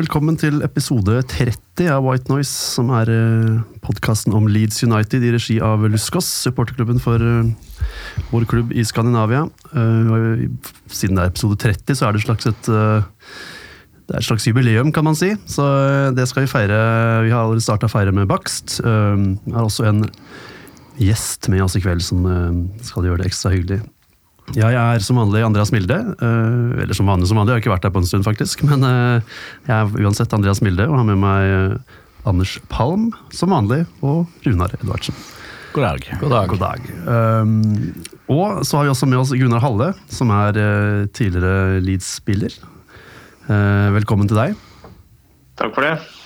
Velkommen til episode 30 av White Noise, som er podkasten om Leeds United i regi av Luskås, supporterklubben for eh, vår klubb i Skandinavia. Eh, Siden det er episode 30, så er det et slags et eh, det er et slags jubileum, kan man si. Så eh, det skal vi feire. Vi har allerede starta å feire med bakst. Eh, Vi har også en gjest med oss i kveld som eh, skal gjøre det ekstra hyggelig. Jeg er som vanlig Andreas Milde. eh, eller som vanlig som vanlig, jeg har ikke vært her på en stund, faktisk. Men eh, jeg er uansett Andreas Milde og har med meg eh, Anders Palm som vanlig, og Runar Edvardsen. God dag. God dag. God dag. Um, og så har vi også med oss Gunnar Halle, som er tidligere Leeds-spiller. Uh, velkommen til deg. Takk for det.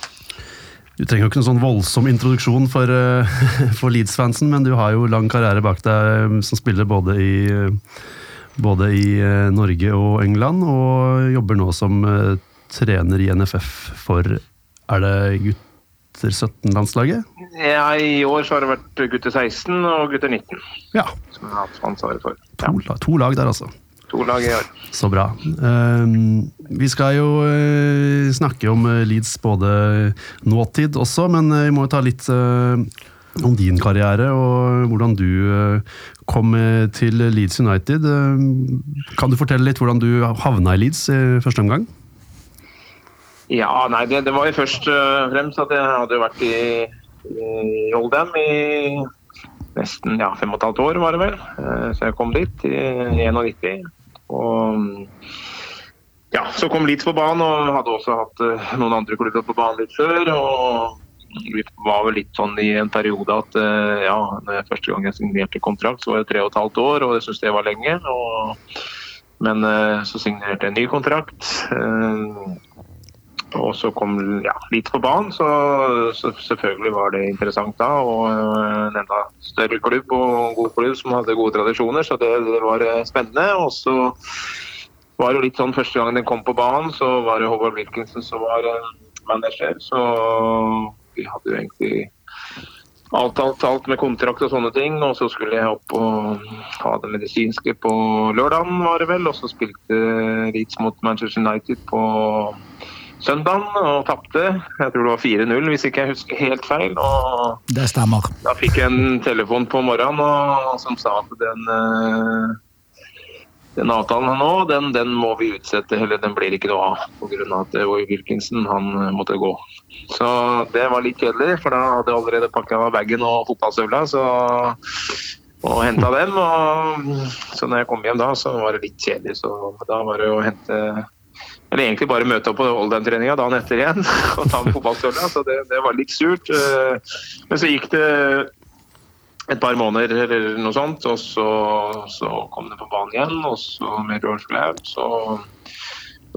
Du trenger jo ikke noen sånn voldsom introduksjon for, eh, for Leeds-fansen, men du har jo lang karriere bak deg eh, som spiller både i, eh, både i Norge og England, og jobber nå som trener i NFF for Er det gutter 17-landslaget? Ja, I år så har det vært gutter 16 og gutter 19 Ja. som jeg har hatt ansvaret for. Ja, To, to lag der, altså. To lag i år. Så bra. Um, vi skal jo eh, snakke om eh, Leeds både nåtid også, men eh, vi må jo ta litt om din karriere og hvordan du kom til Leeds United. Eh, kan du fortelle litt hvordan du havna i Leeds i første omgang? Ja, nei, det, det var jo først og fremst at jeg hadde vært i, i Oldham i nesten ja, fem og et halvt år, var det vel. Eh, Så jeg kom dit i 91. Og ja, så kom Leeds på banen, og hadde også hatt eh, noen andre klubber på banen litt før. og vi var vel litt sånn i en periode at eh, ja, første gang jeg signerte kontrakt, så var det tre og et halvt år, og jeg syntes det var lenge. Og, men så signerte jeg en ny kontrakt. Og så kom ja, litt på banen, så, så selvfølgelig var det interessant da. Og eh, en enda større klubb og god klubb som hadde gode tradisjoner, så det, det var eh, spennende. Og så var det litt sånn første gang den kom på banen, så var det Håvard Wilkinson som var eh, manager. Så vi hadde jo egentlig avtalt alt med kontrakt og sånne ting. Og så skulle jeg opp og ha det medisinske på lørdagen, var det vel. Og så spilte Leeds mot Manchester United på søndagen og tapte. Jeg tror det var 4-0, hvis ikke jeg husker helt feil. Og Det stemmer. da fikk jeg en telefon på morgenen og, som sa at den, eh, den avtalen nå, den, den må vi utsette, eller den blir ikke noe av. Pga. at Roy Wilkinson han eh, måtte gå. Så det var litt kjedelig, for da hadde jeg allerede pakka bagen og fotballstøvla. Så og henta dem. Og, så når jeg kom hjem da, så var det litt kjedelig. Så da var det å hente Eller egentlig bare møte opp på Oldham-treninga dagen etter igjen og ta med fotballstøvla. Så det, det var litt surt. Eh, Men så gikk det et par måneder eller noe sånt, og så, så kom det på banen igjen. Og så med George Blair, så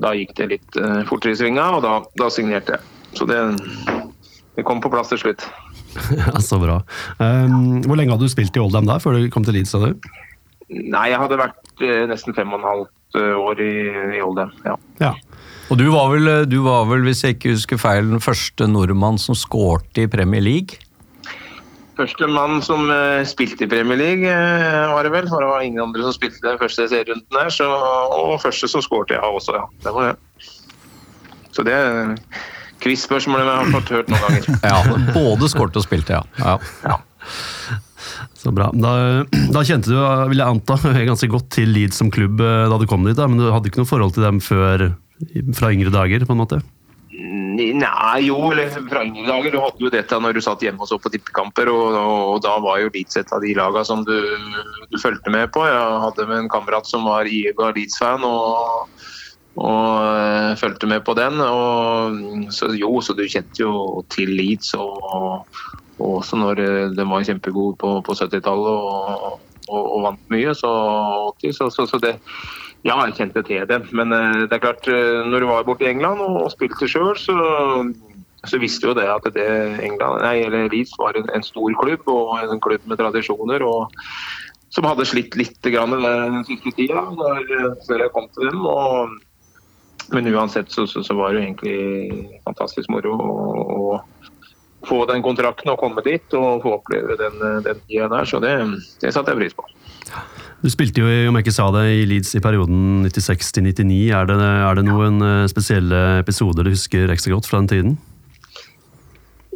da gikk det litt eh, fortere i svinga, og da, da signerte jeg. Så det, det kom på plass til slutt. Ja, Så bra. Um, hvor lenge hadde du spilt i Oldham da, før du kom til Leeds? Nei, jeg hadde vært eh, nesten fem og en halvt eh, år i, i Oldham. Ja. Ja. Og du var, vel, du var vel, hvis jeg ikke husker feil, den første nordmann som skårte i Premier League? Første mann som eh, spilte i Premier League, eh, var det vel. For det var ingen andre som spilte den første serierunden der. Så, og første som skårte, ja også, ja. Det var det. Så det er quiz-spørsmålet jeg har fått hørt noen ganger. Ja, både skåret og spilte, ja. ja. ja. Så bra. Da, da kjente du, vil jeg anta, ganske godt til Leeds som klubb eh, da du kom dit, da, men du hadde ikke noe forhold til dem før fra yngre dager, på en måte? Nei, jo, eller fra yngre dager. Du hadde jo dette når du satt hjemme og så på tippekamper, og, og da var jo Leeds et av de lagene som du, du fulgte med på. Jeg hadde med en kamerat som var Iega Leeds-fan, og, og øh, fulgte med på den. Og, så jo, så du kjente jo til Leeds, og, og også når øh, de var kjempegode på, på 70-tallet. og og, og vant mye. Så, 80, så, så, så det Ja, jeg kjente til det. Men eh, det er klart, eh, når du var borte i England og, og spilte sjøl, så, så visste jo det at det England, nei, eller Leeds var en, en stor klubb og en klubb med tradisjoner. og som hadde slitt litt grann den siste tida før jeg kom til dem. Og, men uansett så, så, så var det jo egentlig fantastisk moro og, å få den kontrakten og komme dit og få oppleve den, den tida der. Så det, det satte jeg pris på. Du spilte jo, om jeg ikke sa det, i Leeds i perioden 96 til 99. Er det, er det noen eh, spesielle episoder du husker ekstra godt fra den tiden?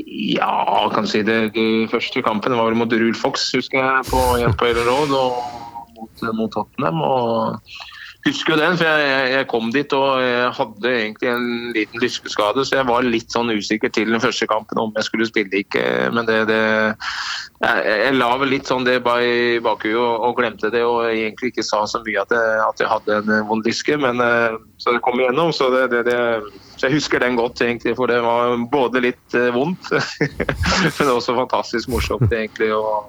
Ja, kan si det. De første kampen var vel mot Rule Fox, husker jeg, på Hjelp Road og mot, mot Tottenham. og husker jo den, for jeg, jeg- kom dit og jeg hadde egentlig en liten lyskeskade, så jeg var litt sånn usikker til den første kampen om jeg skulle spille ikke. Men det, det jeg, jeg la vel litt sånn det i bakhuet og, og glemte det, og egentlig ikke sa så mye at jeg, at jeg hadde en vond lyske. Men eh, så det kom igjennom, så, det, det, så jeg husker den godt, egentlig. For det var både litt eh, vondt, men også fantastisk morsomt, egentlig. å,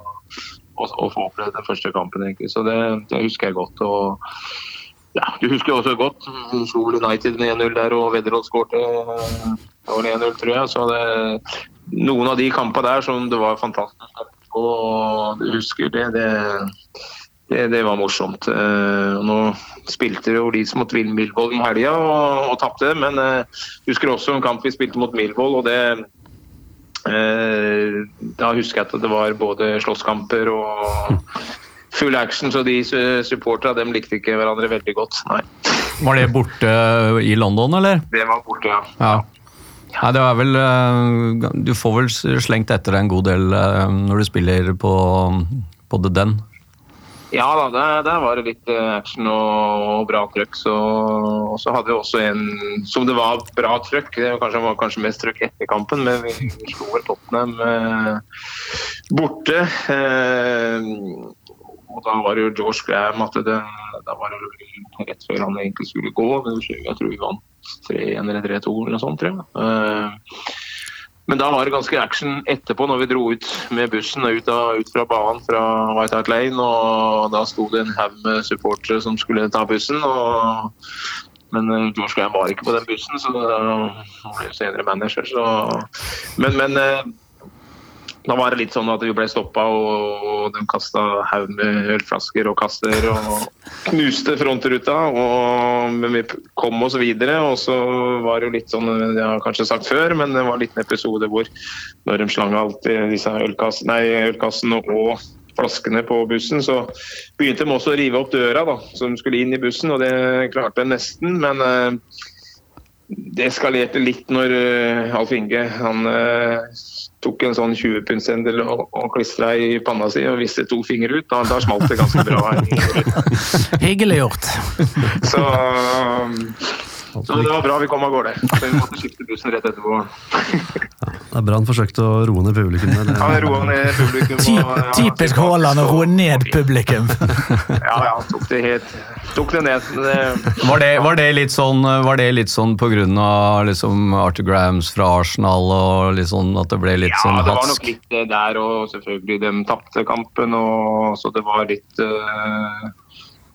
å få oppleve den første kampen, egentlig. Så det, det husker jeg godt. og ja, Du husker også godt vi slo United med 1-0 der, og Wedderholt skårte eh, det var 1-0, tror jeg. Så det, noen av de kampene der som det var fantastisk og du husker det, det, det, det var morsomt. Eh, nå spilte jo som mot Millwall i helga og, og tapte, men jeg husker også en kamp vi spilte mot Milvold. og det eh, Da husker jeg at det var både slåsskamper og full action, så de su- supporterne dem likte ikke hverandre veldig godt. Nei, Var det borte i London, eller? det var borte, ja. Ja. Nei, det er vel eh, Du får vel slengt etter deg en god del eh, når du spiller på, på The Den. Ja da, der, der var det litt eh, action og, og bra trøkk. Så, og så hadde vi også en som det var bra trøkk. Det var kanskje, var kanskje mest trøkk etter kampen, men vi, slo Tottenham eh, borte. Eh, og da var det jo George Graham at det, da var rett før han egentlig skulle gå. Jeg tror vi vant 3-1 eller 3-2 eller noe sånt. Tror jeg. Eh, men da var det ganske action etterpå, når vi dro ut med bussen ut, av, ut fra banen fra White Hart Lane. og Da sto det en haug med supportere som skulle ta bussen. og men eh, George Graham var ikke på den bussen, så da ble senere manager. Så. Men, men eh, da var det litt sånn at vi ble stoppa, og, de kasta haug med ølflasker og kaster og knuste frontruta. Og, men vi kom oss videre, og så var det jo litt sånn, jeg har kanskje sagt før, men det var en liten episode hvor når de slang i disse ølkass, nei, ølkassene og flaskene på bussen, så begynte de også å rive opp døra, da, så de skulle inn i bussen, og det klarte de nesten. men eh, det eskalerte litt når uh, Alf Inge han uh, tok en sånn 20-pundsendel og, og klistra i panna si og viste to fingre ut. Da, da smalt det ganske bra. Hyggelig gjort. Så, um, så det var bra vi kom av gårde. Så vi måtte skifte bussen rett etterpå. Det er bra han forsøkte å roe ned publikum. der. Ja, roe ned publikum. Og, ja, typisk Haaland å roe ned publikum. Ja, ja, tok det helt Tok det ned. Det, Var det, var det litt sånn, var det litt sånn på grunn av liksom Arthur Grahams fra Arsenal og litt sånn at det ble litt sånn hatsk? Ja, det var nok litt det der, og selvfølgelig de tapte kampen, og så det var litt eh,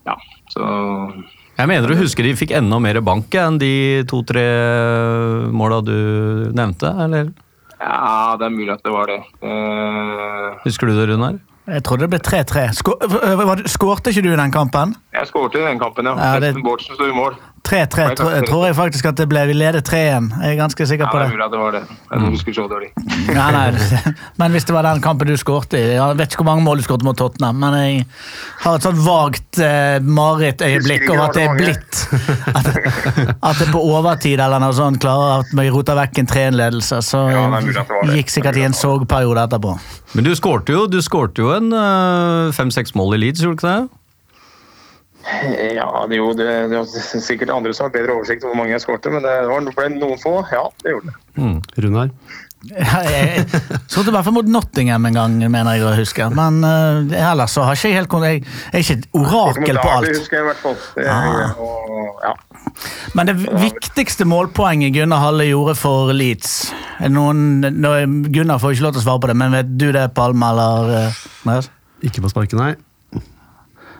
Ja, så Jeg mener du husker de fikk enda mer bank enn de to-tre måla du nevnte, eller? Ja, det er mulig at det var det. Uh... Husker du det, Runar? Jeg trodde det ble 3-3. Skå- øh, var du- Skårte ikke du i den kampen? jeg skårte i den kampen, ja. Ja, det- Bårdsen sto i mål. 3-3 tror, jeg- tror jeg faktisk at det ble. Vi leder 3-1. Jeg er ganske sikker Ja, på det Ja, det. var det. Jeg husker så dårlig. Nei, nei, Men hvis det var den kampen du skårte i Jeg vet ikke hvor mange mål du skårte mot Tottenham, men jeg har et sånt vagt eh, marerittøyeblikk over at det er blitt at, at det på overtid eller noe sånt klarer at vi roter vekk en 3-1-ledelse. Så Ja, det. gikk sikkert i en sorgperiode etterpå. Men du skårte jo, du skårte jo en øh, fem-seks mål i Leeds, gjorde du ikke det? Ja, det, jo, det, det var sikkert andre som har bedre oversikt over hvor mange jeg skårte, men det var, ble noen få. Ja, det gjorde det. Runar? Jeg skåret i hvert fall mot Nottingham en gang, mener jeg å huske. Men uh, ellers så har ikke jeg helt Jeg jeg er ikke et orakel på Det alt. husker jeg i hvert fall. Ah. og, ja. Men det viktigste målpoenget Gunnar Halle gjorde for Leeds er noen, Gunnar får ikke lov til å svare på det, men vet du det, Palme eller uh, Ikke på sparket, nei.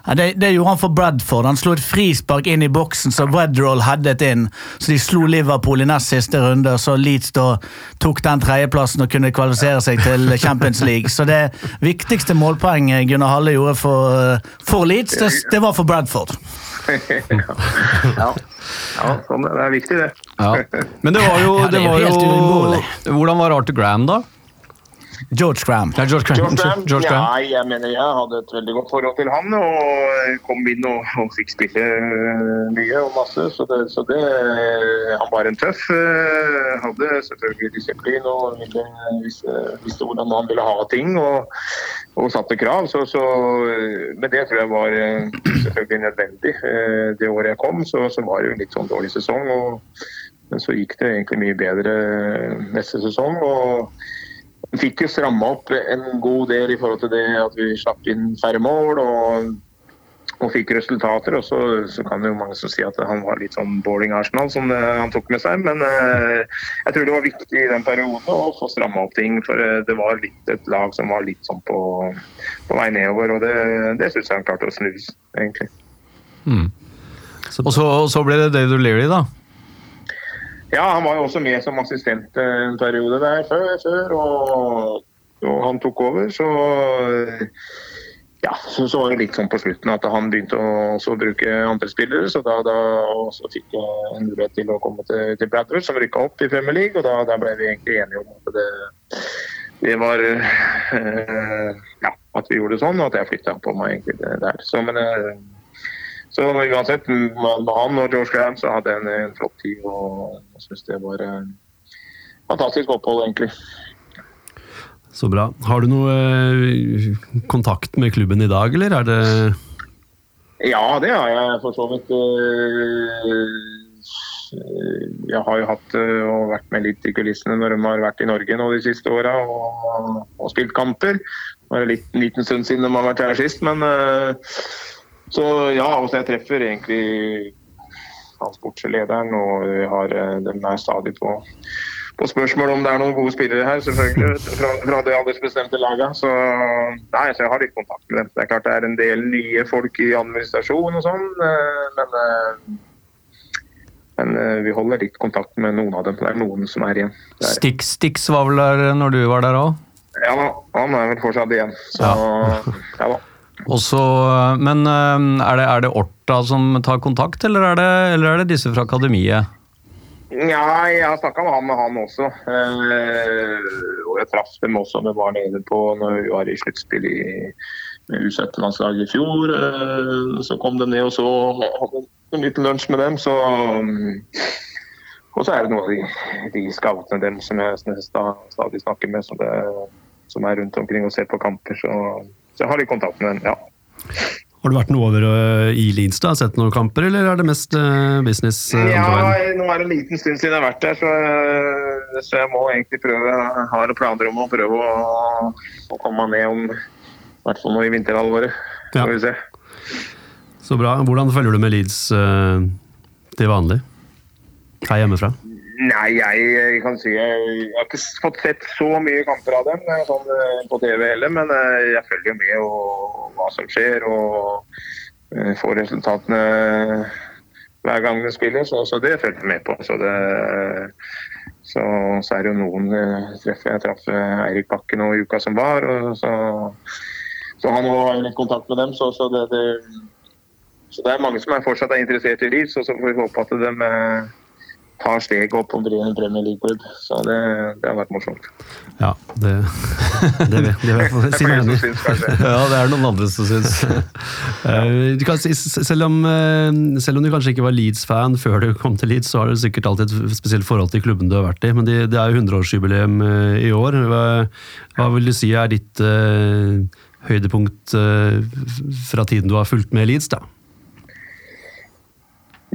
Ja, det, det gjorde han for Bradford. Han slo et frispark inn i boksen, så Wedroll headet inn. Så de slo Liverpool i nest siste runde, og så Leeds da tok den tredjeplassen og kunne kvalifisere seg til Champions League. Så det viktigste målpoenget Gunnar Halle gjorde for, for Leeds, det, det var for Bradford. ja. ja, sånn, det er viktig, det. Ja. Men det var jo, det var jo. Hvordan var Arthur Graham, da? George Graham. Ja, George Graham. George Graham, George Graham. Ja, jeg mener jeg hadde et veldig godt forhold til han. Og kom inn og, og fikk spille øh, mye og masse. Så det, så det Han var en tøff. øh, Hadde selvfølgelig disiplin og ville, visste, visste hvordan han ville ha ting. Og, og satte krav. Så, så, men det tror jeg var selvfølgelig nødvendig. Det året jeg kom, så, så var det jo en litt sånn dårlig sesong. Og, men så gikk det egentlig mye bedre neste sesong. og fikk jo stramma opp en god del i forhold til det at vi slapp inn færre mål og, og fikk resultater. Og så, så kan det jo mange som si at han var litt sånn boring Arsenal som eh, han tok med seg. Men eh, jeg tror det var viktig i den perioden å få stramma opp ting. For eh, det var litt et lag som var litt sånn på, på vei nedover. Og det, det syns jeg han klarte å snu, egentlig. Og så, og så ble det David O'Leary, da. Ja, han var jo også med som assistent eh, en periode der før, før og, og han tok over. Så ja, så, så var det litt sånn på slutten at han begynte å bruke andre spillere. Så da, da fikk jeg en mulighet til å komme til, til Bradford, som rykka opp i Premier League. Og da, da ble vi egentlig enige om at det, det var øh, Ja, at vi gjorde det sånn, og at jeg flytta på meg egentlig der. Så, men eh, så uansett, med han og George Graham så hadde jeg en, en flott tid og jeg syns det var eh, fantastisk opphold, egentlig. Så bra. Har du noe eh, kontakt med klubben i dag, eller er det Ja, det har jeg for så vidt. eh, Jeg har jo hatt eh, og vært med litt i kulissene når de har vært i Norge nå de siste åra og, og spilt kamper. Det var en litt, liten stund siden de har vært her sist, men eh, Så ja, altså jeg treffer egentlig transportlederen og vi har, den er stadig på, på spørsmål om det er noen gode spillere her, selvfølgelig, fra, fra det aldersbestemte laget. Så nei, så jeg har litt kontakt med dem. Det er klart det er en del nye folk i administrasjon og sånn, eh, men, eh, men eh, vi holder litt kontakt med noen av dem. Det er noen som er igjen. Stikk, Stix, var vel der når du var der òg? ja, da, han er vel fortsatt igjen. Så ja da. Og så, men eh, er det, er det Orta som tar kontakt, eller er det, eller er det disse fra akademiet? Ja, jeg har snakka med han med han også. Eh, og jeg traff dem også vi var nede på når vi var i sluttspill i med U17-landslaget i fjor. Eh, så kom de ned og så hadde en liten lunsj med dem. Så, mm, og så er det noen av de, de scoutene dem som jeg stadig snakker med, som, det, som er rundt omkring og ser på kamper. Så, så jeg har litt kontakt med den, ja. Har du vært noe over øh, i da? Sett noen kamper, eller er det mest øh, business? øh, Ja, nå er det en liten stund siden jeg har vært der, så, eh, så jeg må egentlig prøve Jeg har planer om å prøve å, å komme meg ned om i hvert fall nå i vinterhalvåret. Ja. Skal vi se. Så bra. Hvordan følger du med Leeds til vanlig? Her hjemmefra? Nei, jeg, jeg kan si jeg, jeg har ikke fått sett så mye kamper av dem eh, sånn, eh, på TV heller, men eh, jeg følger med og, hva som skjer og får resultatene hver gang de spiller, så, så det følger jeg med på. Så, det, så, så er det jo noen treffer. Jeg traff Eirik Bakke nå i uka som var, og så, så han har litt kontakt med dem. Så, så, det, det, så det er mange som er fortsatt er interessert i Leeds, og så får vi håpe at de tar steget opp og blir en Premier League-klubb. Så det, det har vært morsomt. Ja, det, det, det, det det, Det er si som syns kanskje. Ja, det er noen andre som syns. Eh, selv, om, eh, selv om du kanskje ikke var Leeds-fan før du kom til Leeds, så har du sikkert alltid et spesielt forhold til klubben du har vært i. Men det, det er jo 100-årsjubileum eh, i år. Hva, hva vil du si er ditt uh, høydepunkt uh, fra tiden du har fulgt med Leeds? da?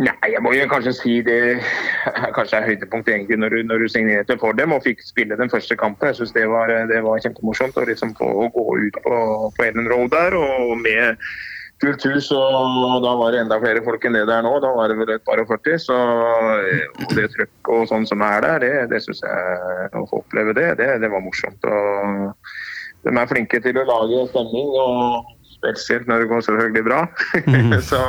Nei, jeg må jo kanskje si det kanskje er høydepunktet egentlig når du, når du signerte for dem og fikk spille den første kampen. Jeg synes det var, det var kjempemorsomt å liksom få å gå ut på, på Ellen Road der og med fullt hus. og Da var det enda flere folk enn det der nå. Da var det vel et par og 40. Så og det trøkket og sånn som er der, det, det syns jeg Å få oppleve det, det, det var morsomt. og De er flinke til å lage stemning. og spesielt når det går selvfølgelig bra. så,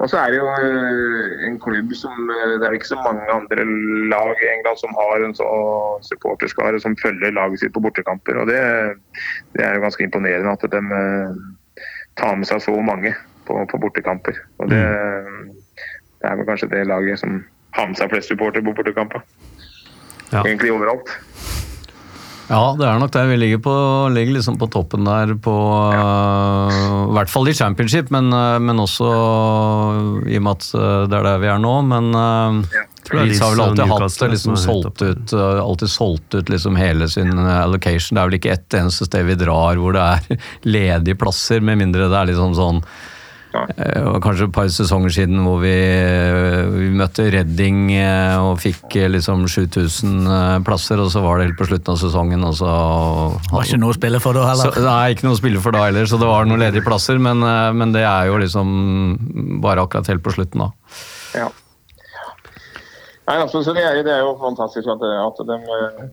og så er det jo eh, en klubb som eh, Det er ikke så mange andre lag i England som har en sånn supporterskare som følger laget sitt på bortekamper. og Det, det er jo ganske imponerende at de eh, tar med seg så mange på, på bortekamper. og det, det er vel kanskje det laget som har med seg flest supportere på bortekamper. Ja. Egentlig overalt. Ja, det er nok det. Vi ligger, på, ligger liksom på toppen der på øh, I hvert fall i championship, men, uh, men også i og med at øh, det er der vi er nå. Men tror er Leeds har vel alltid hatt det liksom solgt ut, alltid solgt ut liksom hele sin allocation. Det er vel ikke ett eneste sted vi drar hvor det er ledige plasser, med mindre det er liksom sånn. Eh, og Kanskje et par sesonger siden hvor vi, vi møtte Redding eh, og fikk eh, liksom 7000 eh, plasser, og så var det helt på slutten av sesongen, og så Var ikke noe å spille for da så, heller. Nei, ikke noe å spille for da heller, så det var noen ledige plasser, men, eh, men det er jo liksom bare akkurat helt på slutten, da. Ja. Nei, altså, så det, er, det er jo fantastisk at, at de eh,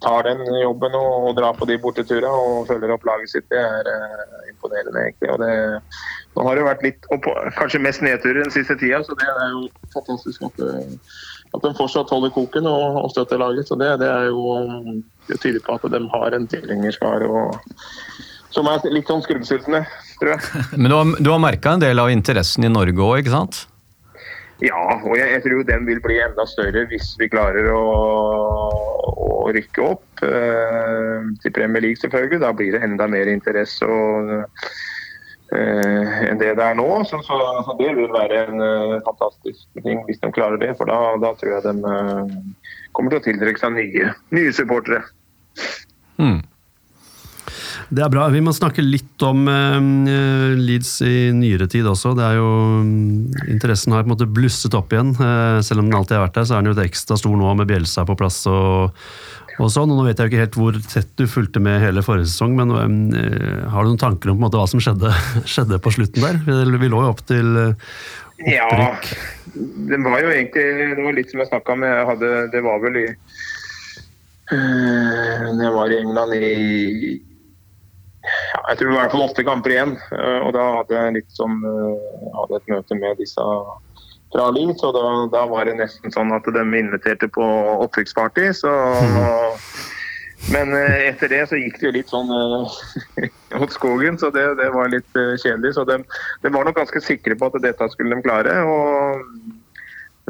tar den jobben og, og drar på de borteturene og følger opp laget sitt. Det er uh, imponerende, egentlig. Det, nå har det vært litt, og kanskje mest nedturer den siste tida, så det er jo fantastisk at, eh, at de fortsatt holder koken og, og støtter laget. Så det, det er jo det tyder på at de har en tilhengerskare som er litt sånn skrubbsultne, tror jeg. Men du har, du har merka en del av interessen i Norge òg, ikke sant? Ja, og jeg, jeg tror den vil bli enda større hvis vi klarer å, å rykke opp eh, til Premier League, selvfølgelig. Da blir det enda mer interesse og, eh, enn det det er nå. Så, så, så det vil være en eh, fantastisk ting hvis de klarer det. For da, da tror jeg de eh, kommer til å tiltrekke seg nye, nye supportere. Hmm. Det er bra. Vi må snakke litt om uh, Leeds i nyere tid også. Det er jo, mm, Interessen har på en måte blusset opp igjen. Uh, selv om den alltid har vært der, så er den jo ekstra stor nå med Bjelsa på plass. og, og sånn. Og nå vet jeg jo ikke helt hvor tett du fulgte med hele forrige sesong, men eh, har du noen tanker om måte hva som skjedde, skjedde på slutten der? Vi, vi lå jo opp til opprykk. Ja, det var jo egentlig det var litt som jeg snakka med. Jeg hadde, det var vel i Når jeg var i England i ja, Jeg tror det var i hvert fall åtte kamper igjen. øh, Og da hadde jeg litt sånn øh, hadde et møte med disse fra Leeds, og da, da var det nesten sånn at de inviterte på opprykksparty. Så Men øh, etter det så gikk det jo litt sånn mot skogen, så det, det var litt kjedelig. Så de, de var nok ganske sikre på at dette skulle de klare. og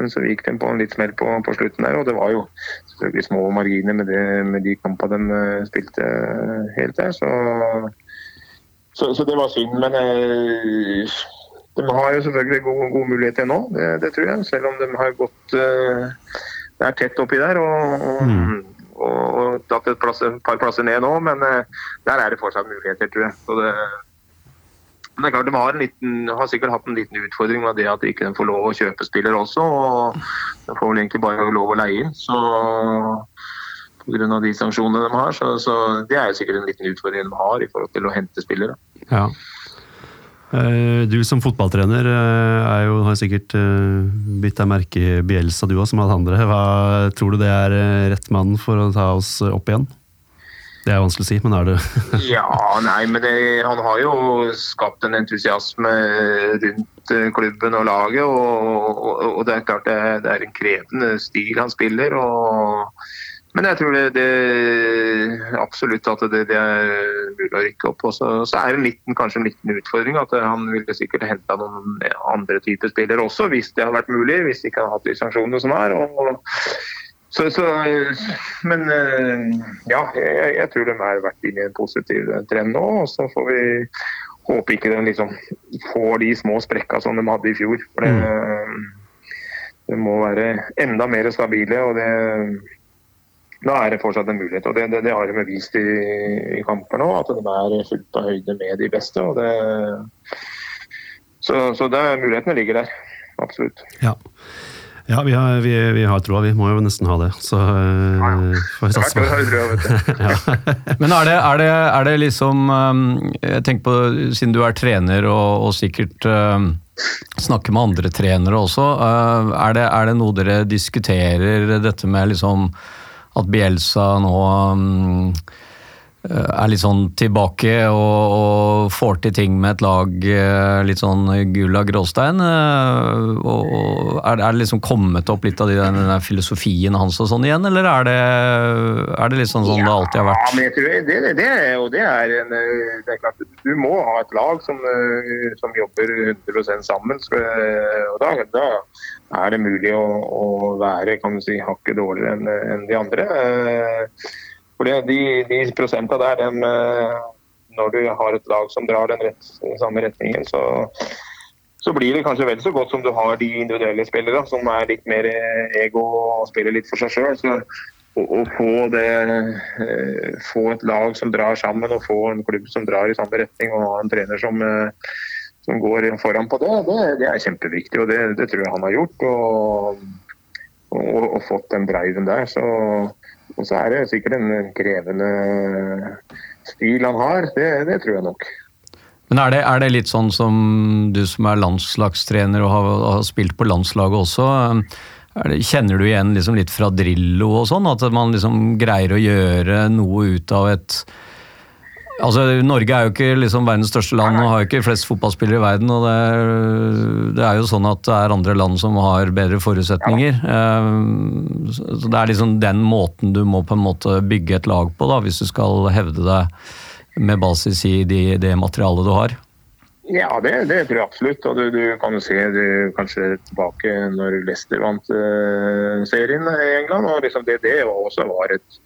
men så gikk de på en litt smell på, på slutten der, og det var jo selvfølgelig små marginer med, det, med de kampene de eh, spilte eh, helt der. Så, så, så det var synd. Men eh, de har jo selvfølgelig gode, gode muligheter nå, det, det tror jeg. Selv om de har gått eh, Det er tett oppi der. og, og, mm og tatt et, plass, et par plasser ned nå, men eh, der er det fortsatt muligheter, tror jeg. Så det, men det er klart De har, en liten, har sikkert hatt en liten utfordring med det at de ikke får lov å kjøpe spillere også. og De får vel egentlig bare lov å leie inn. så Pga. de sanksjonene de har. Så, så Det er jo sikkert en liten utfordring de har i forhold til å hente spillere. Ja. Eh, Du som fotballtrener eh, jo, har sikkert eh, bitt deg merke i Bielsa, du òg, som alle andre. Hva, tror du det er rett mann for å ta oss opp igjen? Det er vanskelig å si, men er det Ja, nei, men det, han har jo skapt en entusiasme rundt eh, klubben og laget. Og, og, og det er klart det det er en krevende stil han spiller. Og, men jeg tror det, det absolutt at det, er mulig å rykke opp. Og så, er det kanskje en liten utfordring at han ville sikkert henta noen andre typer spillere også, hvis det hadde vært mulig. Hvis de ikke hadde hatt de sanksjonene som er. og så, så, men eh, ja, jeg, jeg tror de har vært inne i en positiv trend nå. og Så får vi håpe ikke de liksom får de små sprekka som de hadde i fjor. For det, det må være enda mer stabile. og det, Da er det fortsatt en mulighet. og Det, det, det har de vist i, i kamper nå, at de er fullt på høyde med de beste. og det, Så, så det, mulighetene ligger der. Absolutt. Ja. Ja, vi har, vi, vi har troa, vi må jo nesten ha det. Så eh, får vi satse på det. Men er det, er det, er det liksom um, Jeg tenker på, siden du er trener og, og sikkert um, snakker med andre trenere også, uh, er, det, er det noe dere diskuterer, dette med liksom at Bielsa nå um, er litt sånn tilbake og, og får til ting med et lag eh, litt sånn gull av gråstein. eh, Og og er, det- liksom kommet opp litt av de, den, den filosofien hans og sånn igjen, eller er det, er det litt sånn som det alltid har Ja, vært? men jeg tror det, det, det, jo- det er en eh, Det er klart, du må ha et lag som, som jobber 100 sammen. Og da, da er det mulig å, å være kan du si, hakket dårligere enn en de andre. For de, de prosenta der, dem, eh, når du har et lag som drar den rett, samme retningen, så så blir det kanskje vel så godt som du har de individuelle spillere som er litt mer eh, ego og spiller litt for seg sjøl. Å, få, eh, få et lag som drar sammen og få en klubb som drar i samme retning og ha en trener som, som går foran på det, det, det er kjempeviktig. Og det, det tror jeg han har gjort. Og, og, og fått den driven der. Så, og så er det sikkert en krevende stil han har. Det, det tror jeg nok. Men er det, er det litt sånn som du som er landslagstrener og har, har spilt på landslaget også, det, kjenner du igjen liksom litt fra Drillo og sånn, at man liksom greier å gjøre noe ut av et Altså, Norge er jo ikke liksom verdens største land og har jo ikke flest fotballspillere i verden. og det er, det er jo sånn at det er andre land som har bedre forutsetninger. Eh, Så det er liksom den måten du må på en måte bygge et lag på, da, hvis du skal hevde deg med basis i de, det materialet du har. Ja, det, det tror jeg absolutt. Og du, du kan jo se du, kanskje tilbake når Leicester vant uh, serien i England. og liksom det, det var også var et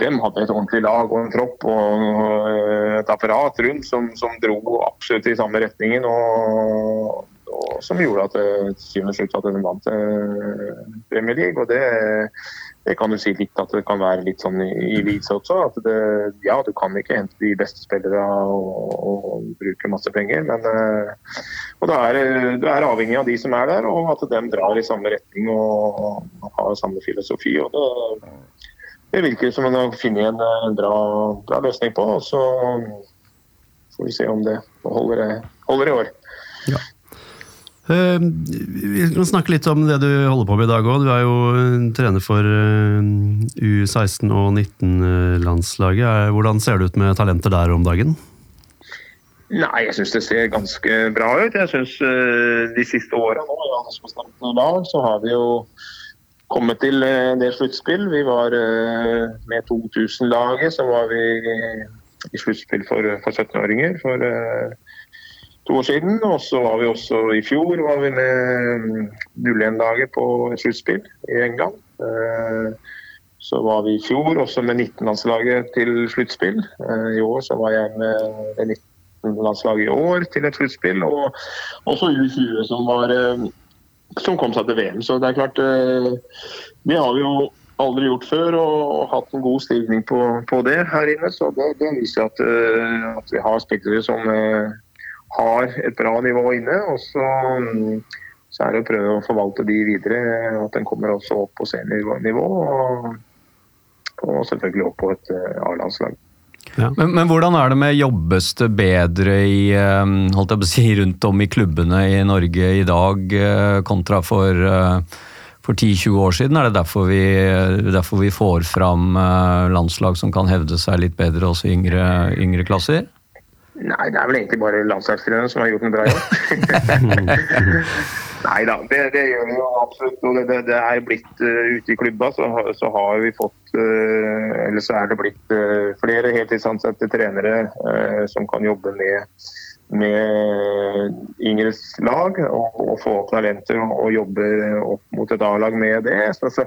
de hadde et ordentlig lag og en tropp og eh, et apparat rundt som, som dro absolutt i samme retningen. Og, og som gjorde at det til slutt at de vant eh, Premier League. og det, det kan du si litt at det kan være litt sånn i, i Leeds også. at det, Ja, du kan ikke hente de beste spillerne og, og bruke masse penger, men eh, og da er, det- er avhengig av de som er der, og at de drar i samme retning og har samme filosofi. og det det virker som man har funnet en en bra, bra løsning på. og Så får vi se om det holder, holder i år. Eh, Vi kan snakke litt om det du holder på med i dag òg. Du er jo eh, trener for eh, U16 og 19-landslaget. Eh, Hvordan ser det ut med talenter der om dagen? Nei, jeg syns det ser ganske bra ut. Jeg synes uh, De siste åra nå, ja, lag, så har vi jo kommet til det en sluttspill. Vi var eh, med 2000-laget, så var vi i sluttspill for, for 17-åringer for eh, to år siden. Og så var vi også i fjor var vi med mm, 01-laget på et sluttspill i England. Eh, Så var vi i fjor også med 19-landslaget til sluttspill. Eh, I år så var jeg med det 19-landslaget i år til et sluttspill. Og også U20 som, var, eh, som kom seg til VM. Så det er klart eh, Det har vi jo aldri gjort før og, hatt en god stigning på, på det her inne. Så det, det viser at, eh, at vi har spektere som eh, har et bra nivå inne. Og så, mm, så er det å prøve å forvalte de videre, at den kommer også opp på seniornivå. Og, og selvfølgelig opp på et eh, A-landslag. Men, men hvordan er det med jobbes det bedre i, eh, holdt jeg på å si, rundt om i klubbene i Norge i dag eh, kontra for, eh, for 10-20 år siden? Er det derfor vi, derfor vi får fram eh, landslag som kan hevde seg litt bedre også i yngre, yngre klasser? Nei, det er vel egentlig bare landslagstreneren som har gjort en bra jobb. Nei da, det, det gjør vi jo absolutt. Og det, det, er blitt uh, ute i klubba, så, så har vi fått uh, Eller så er det blitt uh, flere heltidsansatte trenere som kan jobbe med, med yngres lag og, og få opp talenter og, og jobbe opp mot et A-lag med det. Så,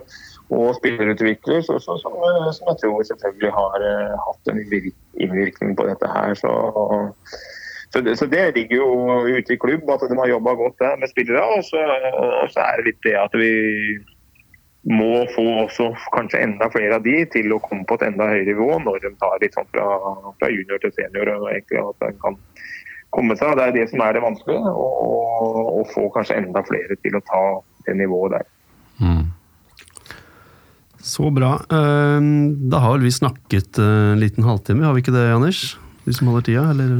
og spillerutvikler, så, som, som jeg tror selvfølgelig har hatt en innvirkning på dette her. Så, så det, så det ligger jo ute i klubb, at de har jobba godt der med spillere. Og så, og så er det litt det at vi må få også kanskje enda flere av de til å komme på et enda høyere nivå når de tar litt sånn fra, fra junior til senior. og egentlig At de kan komme seg. Det er det som er det vanskelige. Og få kanskje enda flere til å ta det nivået der. Mm. Så bra. Eh, Da har vel vi snakket eh, en liten halvtime, har vi ikke det, Anders? Du som holder tida, eller